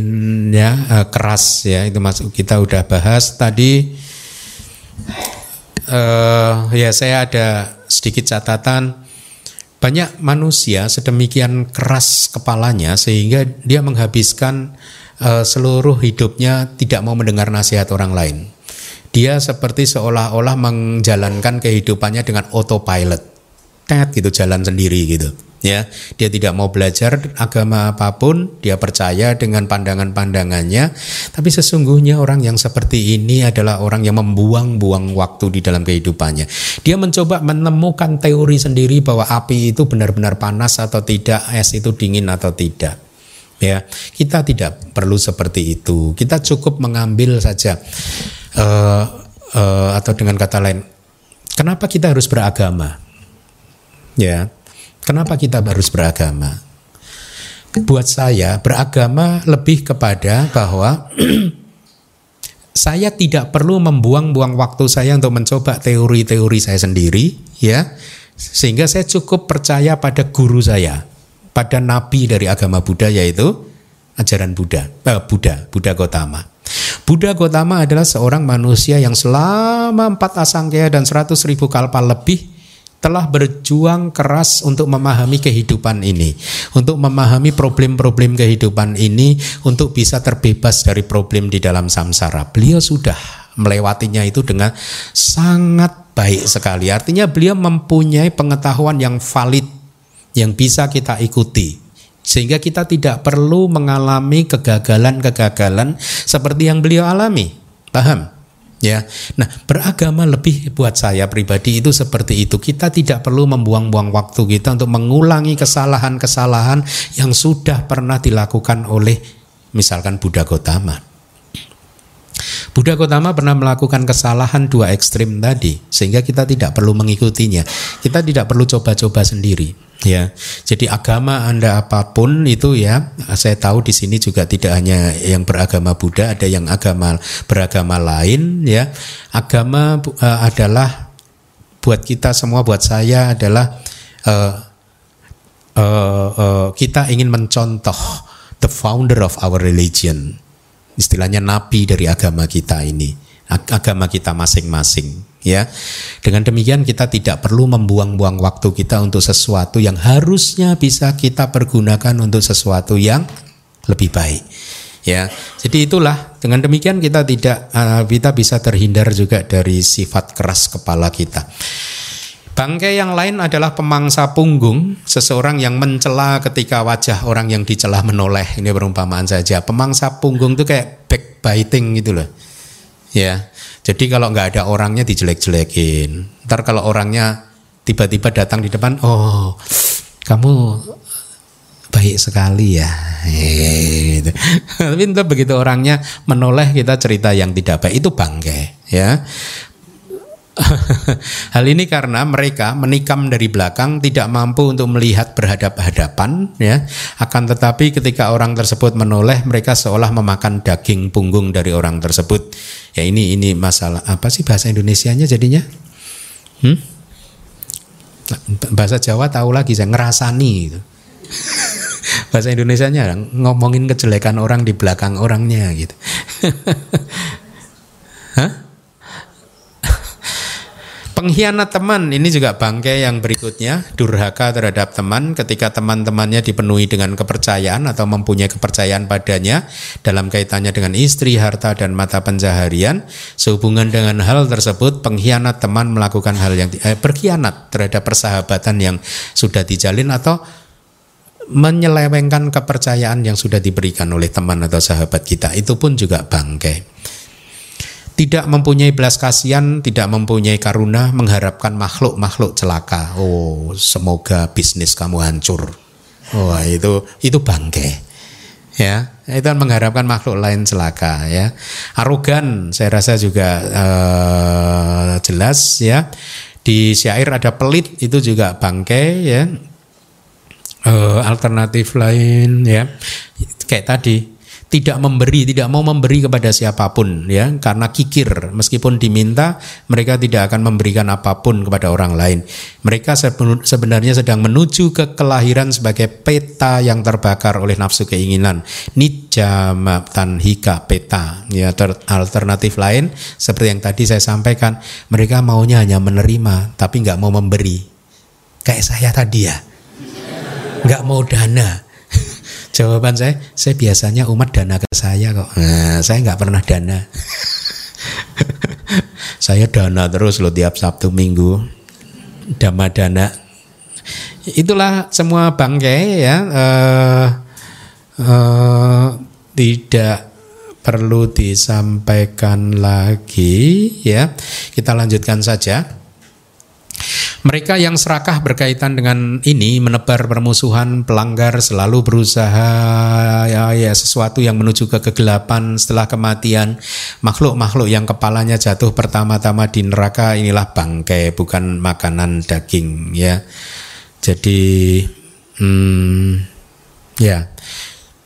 ya eh, keras ya itu masuk kita udah bahas tadi. Uh, ya saya ada sedikit catatan. Banyak manusia sedemikian keras kepalanya sehingga dia menghabiskan uh, seluruh hidupnya tidak mau mendengar nasihat orang lain dia seperti seolah-olah menjalankan kehidupannya dengan autopilot. Tet gitu jalan sendiri gitu. Ya, dia tidak mau belajar agama apa pun, dia percaya dengan pandangan-pandangannya, tapi sesungguhnya orang yang seperti ini adalah orang yang membuang-buang waktu di dalam kehidupannya. Dia mencoba menemukan teori sendiri bahwa api itu benar-benar panas atau tidak, es itu dingin atau tidak ya kita tidak perlu seperti itu kita cukup mengambil saja uh, uh, atau dengan kata lain, kenapa kita harus beragama? Ya, kenapa kita harus beragama? Buat saya beragama lebih kepada bahwa saya tidak perlu membuang-buang waktu saya untuk mencoba teori-teori saya sendiri, ya, sehingga saya cukup percaya pada guru saya, pada nabi dari agama Buddha yaitu ajaran Buddha, eh, Buddha, Buddha Gotama. Buddha Gotama adalah seorang manusia yang selama empat asangkaya dan seratus ribu kalpa lebih telah berjuang keras untuk memahami kehidupan ini, untuk memahami problem-problem kehidupan ini, untuk bisa terbebas dari problem di dalam samsara. Beliau sudah melewatinya itu dengan sangat baik sekali. Artinya beliau mempunyai pengetahuan yang valid yang bisa kita ikuti sehingga kita tidak perlu mengalami kegagalan-kegagalan seperti yang beliau alami. Paham? Ya. Nah, beragama lebih buat saya pribadi itu seperti itu. Kita tidak perlu membuang-buang waktu kita untuk mengulangi kesalahan-kesalahan yang sudah pernah dilakukan oleh misalkan Buddha Gotama. Buddha Gotama pernah melakukan kesalahan dua ekstrim tadi, sehingga kita tidak perlu mengikutinya. Kita tidak perlu coba-coba sendiri. Ya, jadi agama anda apa pun itu ya, saya tahu di sini juga tidak hanya yang beragama Buddha, ada yang agama beragama lain ya. Agama uh, adalah buat kita semua, buat saya adalah uh, uh, uh, kita ingin mencontoh the founder of our religion istilahnya nabi dari agama kita ini, agama kita masing-masing ya. Dengan demikian kita tidak perlu membuang-buang waktu kita untuk sesuatu yang harusnya bisa kita pergunakan untuk sesuatu yang lebih baik. Ya, jadi itulah dengan demikian kita tidak uh, kita bisa terhindar juga dari sifat keras kepala kita. Bangkai yang lain adalah pemangsa punggung, seseorang yang mencela ketika wajah orang yang dicela menoleh. Ini perumpamaan saja. Pemangsa punggung itu kayak backbiting gitu loh. Ya. Jadi kalau nggak ada orangnya dijelek-jelekin. Ntar kalau orangnya tiba-tiba datang di depan, oh kamu baik sekali ya. Gitu. Tapi begitu orangnya menoleh kita cerita yang tidak baik itu bangke ya. Hal ini karena mereka menikam dari belakang tidak mampu untuk melihat berhadap-hadapan ya. Akan tetapi ketika orang tersebut menoleh mereka seolah memakan daging punggung dari orang tersebut. Ya ini ini masalah apa sih bahasa Indonesianya jadinya? Hmm? Bahasa Jawa tahu lagi saya ngerasani gitu. bahasa Indonesianya ngomongin kejelekan orang di belakang orangnya gitu. Pengkhianat teman ini juga bangkai yang berikutnya durhaka terhadap teman ketika teman-temannya dipenuhi dengan kepercayaan atau mempunyai kepercayaan padanya dalam kaitannya dengan istri, harta dan mata pencaharian. Sehubungan dengan hal tersebut, pengkhianat teman melakukan hal yang eh, berkhianat terhadap persahabatan yang sudah dijalin atau menyelewengkan kepercayaan yang sudah diberikan oleh teman atau sahabat kita. Itu pun juga bangkai tidak mempunyai belas kasihan, tidak mempunyai karuna, mengharapkan makhluk-makhluk celaka. Oh, semoga bisnis kamu hancur. Oh, itu itu bangke. Ya, itu kan mengharapkan makhluk lain celaka ya. Arogan saya rasa juga uh, jelas ya. Di syair ada pelit itu juga bangke ya. uh, alternatif lain ya kayak tadi tidak memberi, tidak mau memberi kepada siapa pun ya karena kikir meskipun diminta mereka tidak akan memberikan apa pun kepada orang lain. Mereka sebenarnya sedang menuju ke kelahiran sebagai peta yang terbakar oleh nafsu keinginan. Nijama tanhika peta. Ya alternatif lain seperti yang tadi saya sampaikan, mereka maunya hanya menerima tapi nggak mau memberi. Kayak saya tadi ya. Nggak mau dana, Jawaban saya, saya biasanya umat dana ke saya kok. Nah, saya nggak pernah dana. saya dana terus loh tiap Sabtu Minggu. Dama dana. Itulah semua bangkai ya. Uh, uh, tidak perlu disampaikan lagi ya. Kita lanjutkan saja. Mereka yang serakah berkaitan dengan ini menebar permusuhan, pelanggar selalu berusaha ya, ya sesuatu yang menuju ke kegelapan setelah kematian. Makhluk-makhluk yang kepalanya jatuh pertama-tama di neraka inilah bangkai bukan makanan daging ya. Jadi hmm, ya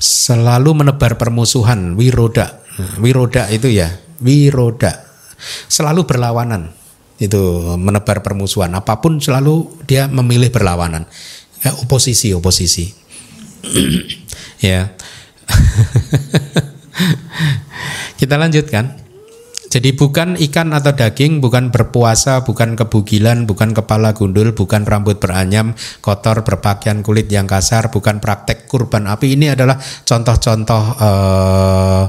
selalu menebar permusuhan wiroda. Wiroda itu ya, wiroda selalu berlawanan itu menebar permusuhan. Apa pun selalu dia memilih berlawanan. Ya, oposisi oposisi. Ya. Kita lanjutkan. Jadi bukan ikan atau daging, bukan berpuasa, bukan kebugilan, bukan kepala gundul, bukan rambut beranyam, kotor, berpakaian kulit yang kasar, bukan praktek kurban api. Ini adalah contoh-contoh uh,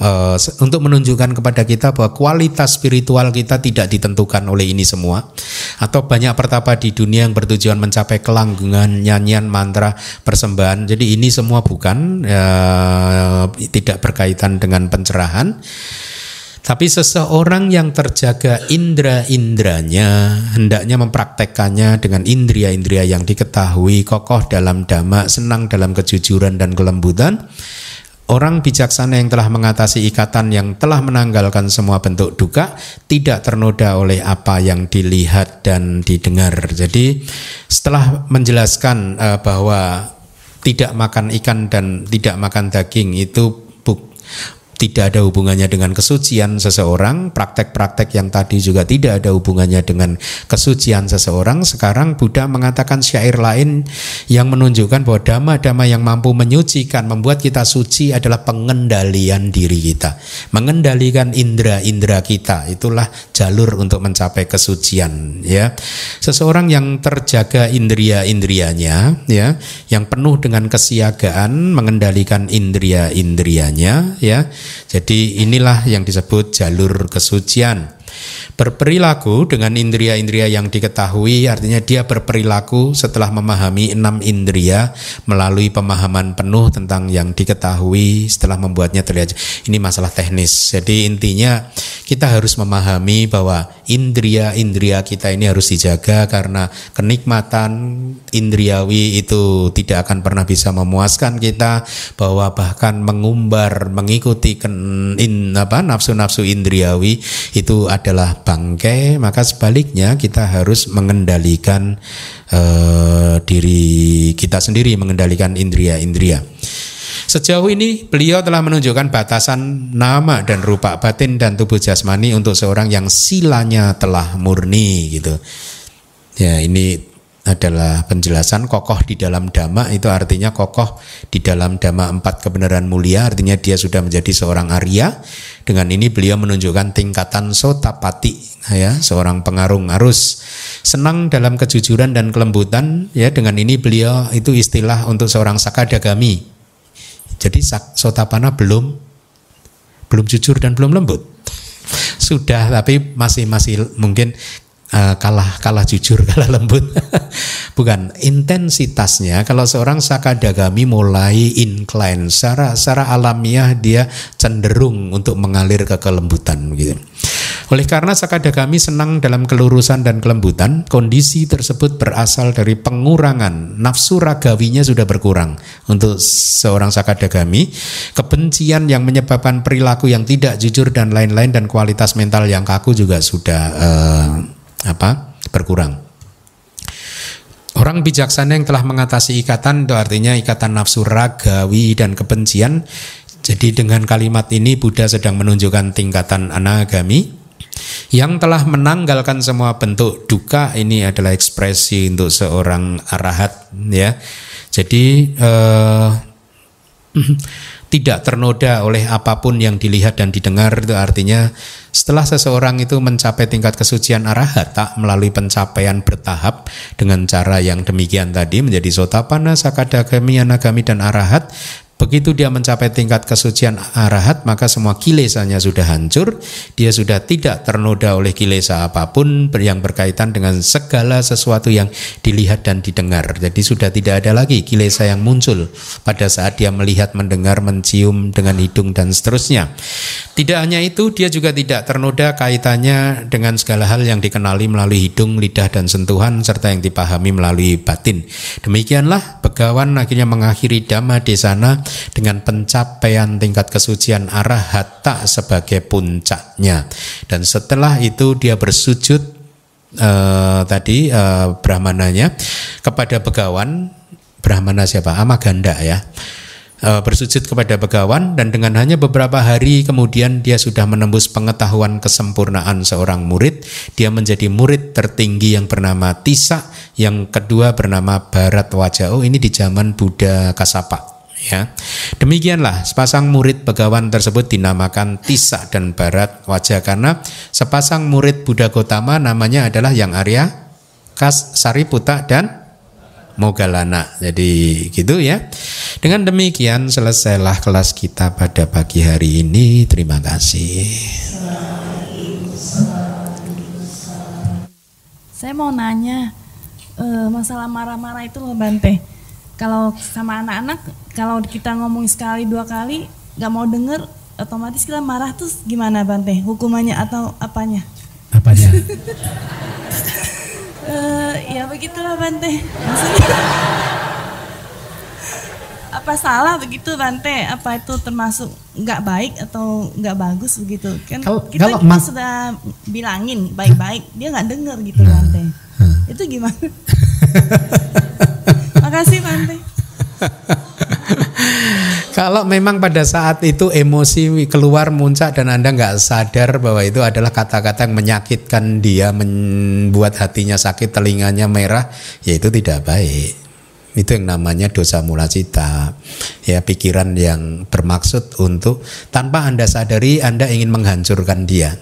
uh, untuk menunjukkan kepada kita bahwa kualitas spiritual kita tidak ditentukan oleh ini semua. Atau banyak pertapa di dunia yang bertujuan mencapai kelanggengan nyanyian mantra persembahan. Jadi ini semua bukan uh, tidak berkaitan dengan pencerahan. Tapi seseorang yang terjaga indera-indranya hendaknya mempraktekkannya dengan indria-indria yang diketahui kokoh dalam dhamma, senang dalam kejujuran dan kelembutan Orang bijaksana yang telah mengatasi ikatan yang telah menanggalkan semua bentuk duka tidak ternoda oleh apa yang dilihat dan didengar. Jadi setelah menjelaskan uh, bahwa tidak makan ikan dan tidak makan daging itu tidak ada hubungannya dengan kesucian seseorang, praktek-praktek yang tadi juga tidak ada hubungannya dengan kesucian seseorang. Sekarang Buddha mengatakan syair lain yang menunjukkan bahwa dhamma-dhamma yang mampu menyucikan, membuat kita suci adalah pengendalian diri kita. Mengendalikan indera-indera kita, itulah jalur untuk mencapai kesucian. Ya, Seseorang yang terjaga indria-indrianya, ya, yang penuh dengan kesiagaan, mengendalikan indria-indrianya, ya, jadi inilah yang disebut jalur kesucian. Berperilaku dengan indria-indria yang diketahui artinya dia berperilaku setelah memahami enam indria melalui pemahaman penuh tentang yang diketahui setelah membuatnya terlihat. Ini masalah teknis. Jadi intinya kita harus memahami bahwa indria-indria kita ini harus dijaga karena kenikmatan indriawi itu tidak akan pernah bisa memuaskan kita bahwa bahkan mengumbar mengikuti in, apa nafsu-nafsu indriawi itu adalah bangkai, maka sebaliknya kita harus mengendalikan uh, diri kita sendiri, mengendalikan indria-indria. Sejauh ini beliau telah menunjukkan batasan nama dan rupa batin dan tubuh jasmani untuk seorang yang silanya telah murni gitu. Ya, ini adalah penjelasan kokoh di dalam dhamma itu artinya kokoh di dalam dhamma empat kebenaran mulia artinya dia sudah menjadi seorang Arya. Dengan ini beliau menunjukkan tingkatan sotapati ya seorang pengarung arus. Senang dalam kejujuran dan kelembutan ya dengan ini beliau itu istilah untuk seorang sakadagami. Jadi sotapana belum belum jujur dan belum lembut. Sudah tapi masih masih mungkin uh, kalah kalah jujur kalah lembut. Bukan intensitasnya kalau seorang sakadagami mulai incline secara secara alamiah dia cenderung untuk mengalir ke kelembutan gitu. Oleh karena sakadagami senang dalam kelurusan dan kelembutan, kondisi tersebut berasal dari pengurangan. Nafsu ragawinya sudah berkurang. Untuk seorang sakadagami, kebencian yang menyebabkan perilaku yang tidak jujur dan lain-lain dan kualitas mental yang kaku juga sudah uh, apa berkurang. Orang bijaksana yang telah mengatasi ikatan itu artinya ikatan nafsu ragawi dan kebencian. Jadi dengan kalimat ini Buddha sedang menunjukkan tingkatan anagami yang telah menanggalkan semua bentuk duka ini adalah ekspresi untuk seorang arahat ya. Jadi eh, tidak ternoda oleh apa pun yang dilihat dan didengar itu artinya setelah seseorang itu mencapai tingkat kesucian arahata melalui pencapaian bertahap dengan cara yang demikian tadi menjadi sotapana, sakadagami, anagami dan arahat Begitu dia mencapai tingkat kesucian arahat, maka semua kilesanya sudah hancur. Dia sudah tidak ternoda oleh kilesa apa pun yang berkaitan dengan segala sesuatu yang dilihat dan didengar. Jadi sudah tidak ada lagi kilesa yang muncul pada saat dia melihat, mendengar, mencium dengan hidung dan seterusnya. Tidak hanya itu, dia juga tidak ternoda kaitannya dengan segala hal yang dikenali melalui hidung, lidah, dan sentuhan, serta yang dipahami melalui batin. Demikianlah Begawan akhirnya mengakhiri Dhamma di sana dengan pencapaian tingkat kesucian arahata sebagai puncaknya. Dan setelah itu dia bersujud uh, tadi uh, brahmananya kepada Begawan, Brahmana siapa? Amaganda ya. Uh, bersujud kepada Begawan dan dengan hanya beberapa hari kemudian dia sudah menembus pengetahuan kesempurnaan seorang murid. Dia menjadi murid tertinggi yang bernama Tisa yang kedua bernama Barat Wajah oh ini di zaman Buddha Kasapa ya. Demikianlah sepasang murid Begawan tersebut dinamakan Tisa dan Barat Wajah karena sepasang murid Buddha Gotama namanya adalah yang Arya, Kas, Sariputa dan Mogalana. Jadi gitu ya. Dengan demikian selesailah kelas kita pada pagi hari ini. Terima kasih. Saya mau nanya uh, masalah marah-marah itu loh Bante kalau sama anak-anak kalau kita ngomong sekali dua kali nggak mau denger otomatis kita marah tuh gimana Bante hukumannya atau apanya? Apanya? Uh, ya begitulah Bante maksudnya apa salah begitu Bante apa itu termasuk nggak baik atau nggak bagus begitu? Kan kalau, kita, kalau kita sudah bilangin baik-baik dia nggak denger gitu nah, Bante hmm. itu gimana Makasih Bante. Kalau memang pada saat itu emosi keluar muncak dan Anda nggak sadar bahwa itu adalah kata-kata yang menyakitkan dia, membuat hatinya sakit, telinganya merah, ya itu tidak baik. Itu yang namanya dosa mula cita. Ya, pikiran yang bermaksud untuk tanpa Anda sadari Anda ingin menghancurkan dia.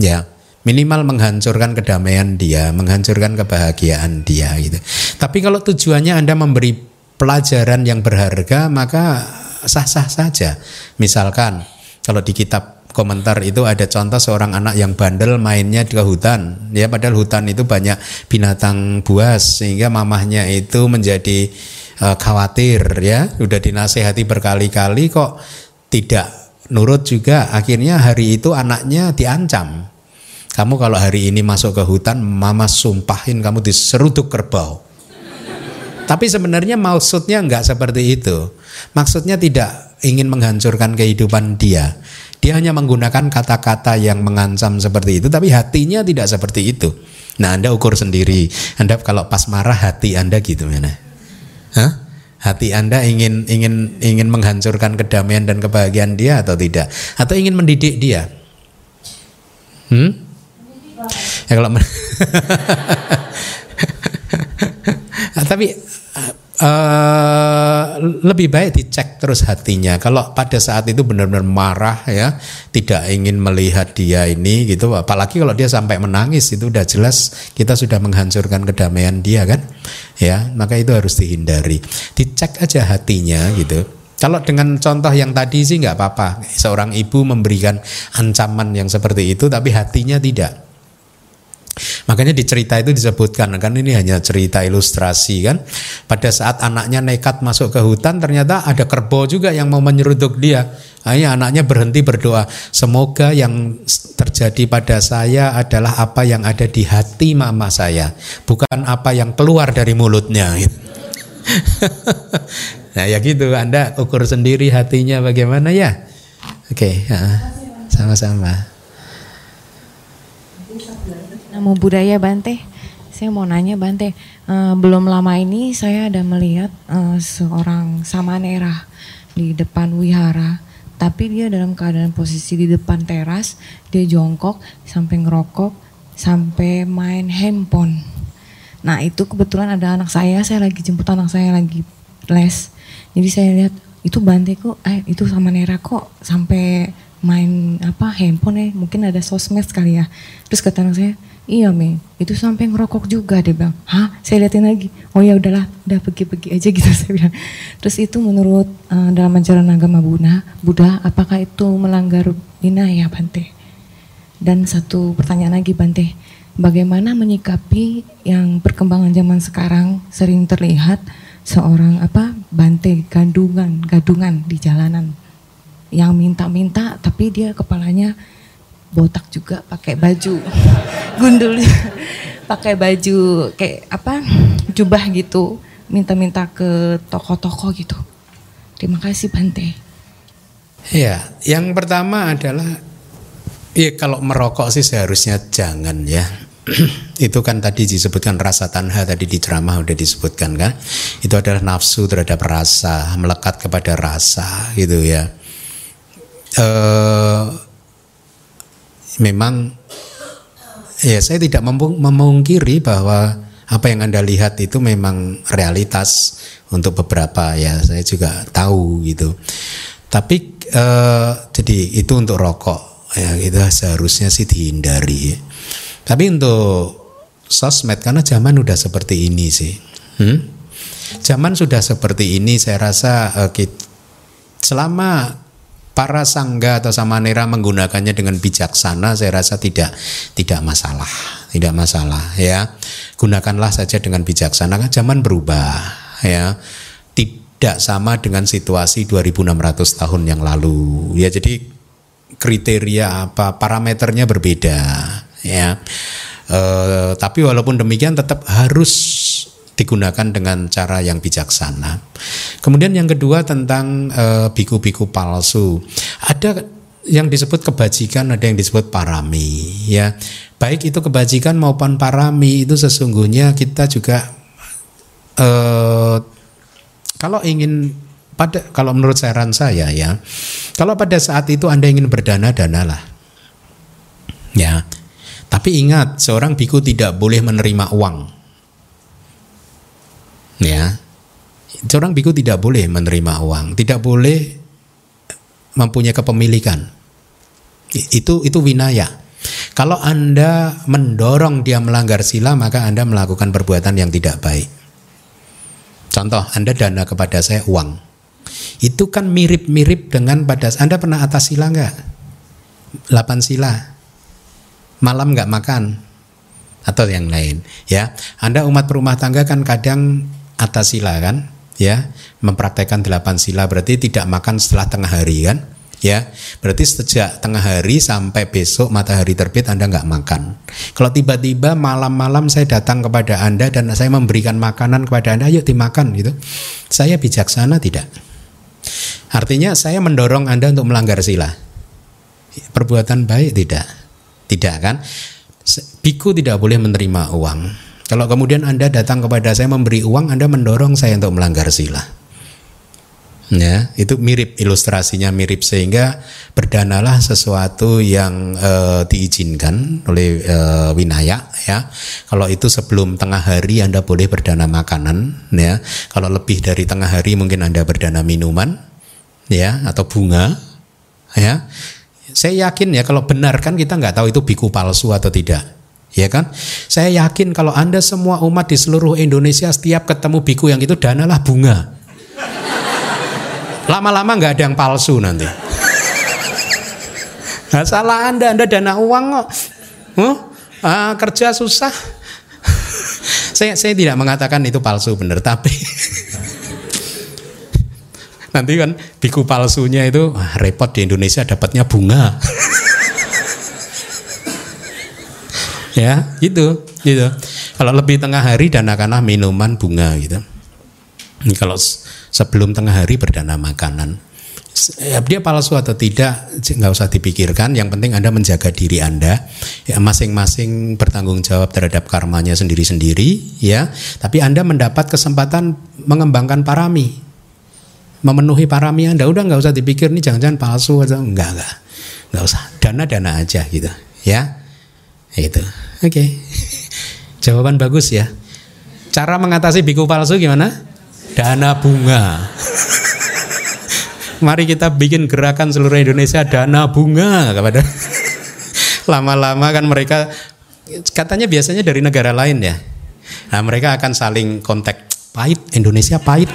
Ya, minimal menghancurkan kedamaian dia, menghancurkan kebahagiaan dia gitu. Tapi kalau tujuannya Anda memberi pelajaran yang berharga, maka sah-sah saja. Misalkan kalau di kitab komentar itu ada contoh seorang anak yang bandel mainnya di hutan ya padahal hutan itu banyak binatang buas sehingga mamahnya itu menjadi uh, khawatir ya sudah dinasehati berkali-kali kok tidak nurut juga akhirnya hari itu anaknya diancam kamu kalau hari ini masuk ke hutan, mama sumpahin kamu diseruduk kerbau. Tapi sebenarnya maksudnya enggak seperti itu. Maksudnya tidak ingin menghancurkan kehidupan dia. Dia hanya menggunakan kata-kata yang mengancam seperti itu, tapi hatinya tidak seperti itu. Nah, Anda ukur sendiri. Anda kalau pas marah hati Anda gitu mana? Hah? Hati Anda ingin ingin ingin menghancurkan kedamaian dan kebahagiaan dia atau tidak? Atau ingin mendidik dia? Hmm? Ya kalau tapi uh, lebih baik dicek terus hatinya. Kalau pada saat itu benar-benar marah ya, tidak ingin melihat dia ini gitu, apalagi kalau dia sampai menangis itu udah jelas kita sudah menghancurkan kedamaian dia kan. Ya, maka itu harus dihindari. Dicek aja hatinya gitu. Kalau dengan contoh yang tadi sih nggak apa-apa. Seorang ibu memberikan ancaman yang seperti itu, tapi hatinya tidak. Makanya di cerita itu disebutkan kan ini hanya cerita ilustrasi kan. Pada saat anaknya nekat masuk ke hutan ternyata ada kerbau juga yang mau menyeruduk dia. Akhirnya anaknya berhenti berdoa, semoga yang terjadi pada saya adalah apa yang ada di hati mama saya, bukan apa yang keluar dari mulutnya. nah ya gitu, Anda ukur sendiri hatinya bagaimana ya. Oke, okay, sama-sama. Namo Buddhaya Bante. saya mau nanya Bante, uh, belum lama ini saya ada melihat uh, seorang samanera di depan wihara, tapi dia dalam keadaan posisi di depan teras, dia jongkok sampai ngerokok, sampai main handphone. Nah itu kebetulan ada anak saya, saya lagi jemput anak saya lagi les, jadi saya lihat itu Bante kok, eh itu samanera kok sampai main apa handphone ya, mungkin ada sosmed kali ya. Terus kata anak saya, Iya Mi, itu sampai ngerokok juga dia bilang. Hah? Saya liatin lagi. Oh ya udahlah, udah pergi-pergi aja gitu saya bilang. Terus itu menurut uh, dalam ajaran agama Buddha, Buddha apakah itu melanggar ya Bante? Dan satu pertanyaan lagi Bante, bagaimana menyikapi yang perkembangan zaman sekarang sering terlihat seorang apa Bante gadungan, gadungan di jalanan yang minta-minta tapi dia kepalanya botak juga pakai baju. Gundul. Pakai baju kayak apa jubah gitu. Minta-minta ke toko-toko gitu. Terima kasih Bante. Ya yang pertama adalah ya kalau merokok sih seharusnya jangan ya. Itu kan tadi disebutkan rasa tanha tadi di ceramah udah disebutkan kan. Itu adalah nafsu terhadap rasa melekat kepada rasa gitu ya eh memang ya saya tidak memungkiri bahwa apa yang Anda lihat itu memang realitas untuk beberapa ya saya juga tahu gitu. Tapi eh, jadi itu untuk rokok ya itu seharusnya sih dihindari. Tapi untuk sosmed karena zaman udah seperti ini sih. Hmm? Zaman sudah seperti ini saya rasa eh, selama para sangga atau samanera menggunakannya dengan bijaksana saya rasa tidak tidak masalah tidak masalah ya. Gunakanlah saja dengan bijaksana kan zaman berubah ya. Tidak sama dengan situasi 2600 tahun yang lalu ya. Jadi kriteria apa parameternya berbeda ya. E, tapi walaupun demikian tetap harus digunakan dengan cara yang bijaksana. Kemudian yang kedua tentang eh, biku-biku palsu. Ada yang disebut kebajikan, ada yang disebut parami, ya. Baik itu kebajikan maupun parami itu sesungguhnya kita juga eh, kalau ingin pada kalau menurut saran saya ya, kalau pada saat itu Anda ingin berdana danalah. Ya. Tapi ingat, seorang biku tidak boleh menerima uang ya. Seorang biku tidak boleh menerima uang tidak boleh mempunyai kepemilikan. Itu itu winaya. Kalau anda mendorong dia melanggar sila maka anda melakukan perbuatan yang tidak baik. Contoh anda dana kepada saya uang. Itu kan mirip-mirip dengan pada anda pernah atas sila nggak? 8 sila. Malam nggak makan. Atau yang lain ya. Anda umat perumah tangga kan kadang atas sila kan? Ya mempraktekkan delapan sila berarti tidak makan setelah tengah hari kan? Ya berarti sejak tengah hari sampai besok matahari terbit anda nggak makan. Kalau tiba-tiba malam-malam saya datang kepada anda dan saya memberikan makanan kepada anda ayo dimakan gitu. Saya bijaksana? Tidak. Artinya saya mendorong anda untuk melanggar sila. Perbuatan baik? Tidak. Tidak kan? Biku tidak boleh menerima uang kalau kemudian Anda datang kepada saya memberi uang, Anda mendorong saya untuk melanggar sila. Ya, itu mirip ilustrasinya mirip sehingga berdanalah sesuatu yang e, diizinkan oleh e, winaya ya. Kalau itu sebelum tengah hari Anda boleh berdana makanan ya. Kalau lebih dari tengah hari mungkin Anda berdana minuman ya atau bunga ya. Saya yakin ya kalau benar kan kita nggak tahu itu biku palsu atau tidak ya kan? Saya yakin kalau Anda semua umat di seluruh Indonesia setiap ketemu biku yang itu danalah bunga. Lama-lama nggak ada yang palsu nanti. Nah, salah Anda, Anda dana uang kok. Huh? Ah, kerja susah. saya saya tidak mengatakan itu palsu benar, tapi nanti kan biku palsunya itu wah, repot di Indonesia dapatnya bunga ya gitu gitu. Kalau lebih tengah hari danakanlah minuman bunga gitu. Kalau sebelum tengah hari berdana makanan. Ya, dia palsu atau tidak nggak usah dipikirkan. Yang penting anda menjaga diri anda. Ya masing-masing bertanggung jawab terhadap karmanya sendiri-sendiri ya. Tapi anda mendapat kesempatan mengembangkan parami. Memenuhi parami anda. Udah nggak usah dipikir nih jangan-jangan palsu atau enggak enggak nggak usah. Dana-dana aja gitu ya itu oke okay. jawaban bagus ya cara mengatasi biku palsu gimana dana bunga Mari kita bikin gerakan seluruh Indonesia dana bunga kepada lama-lama kan mereka katanya biasanya dari negara lain ya. Nah, mereka akan saling kontak pahit Indonesia pahit.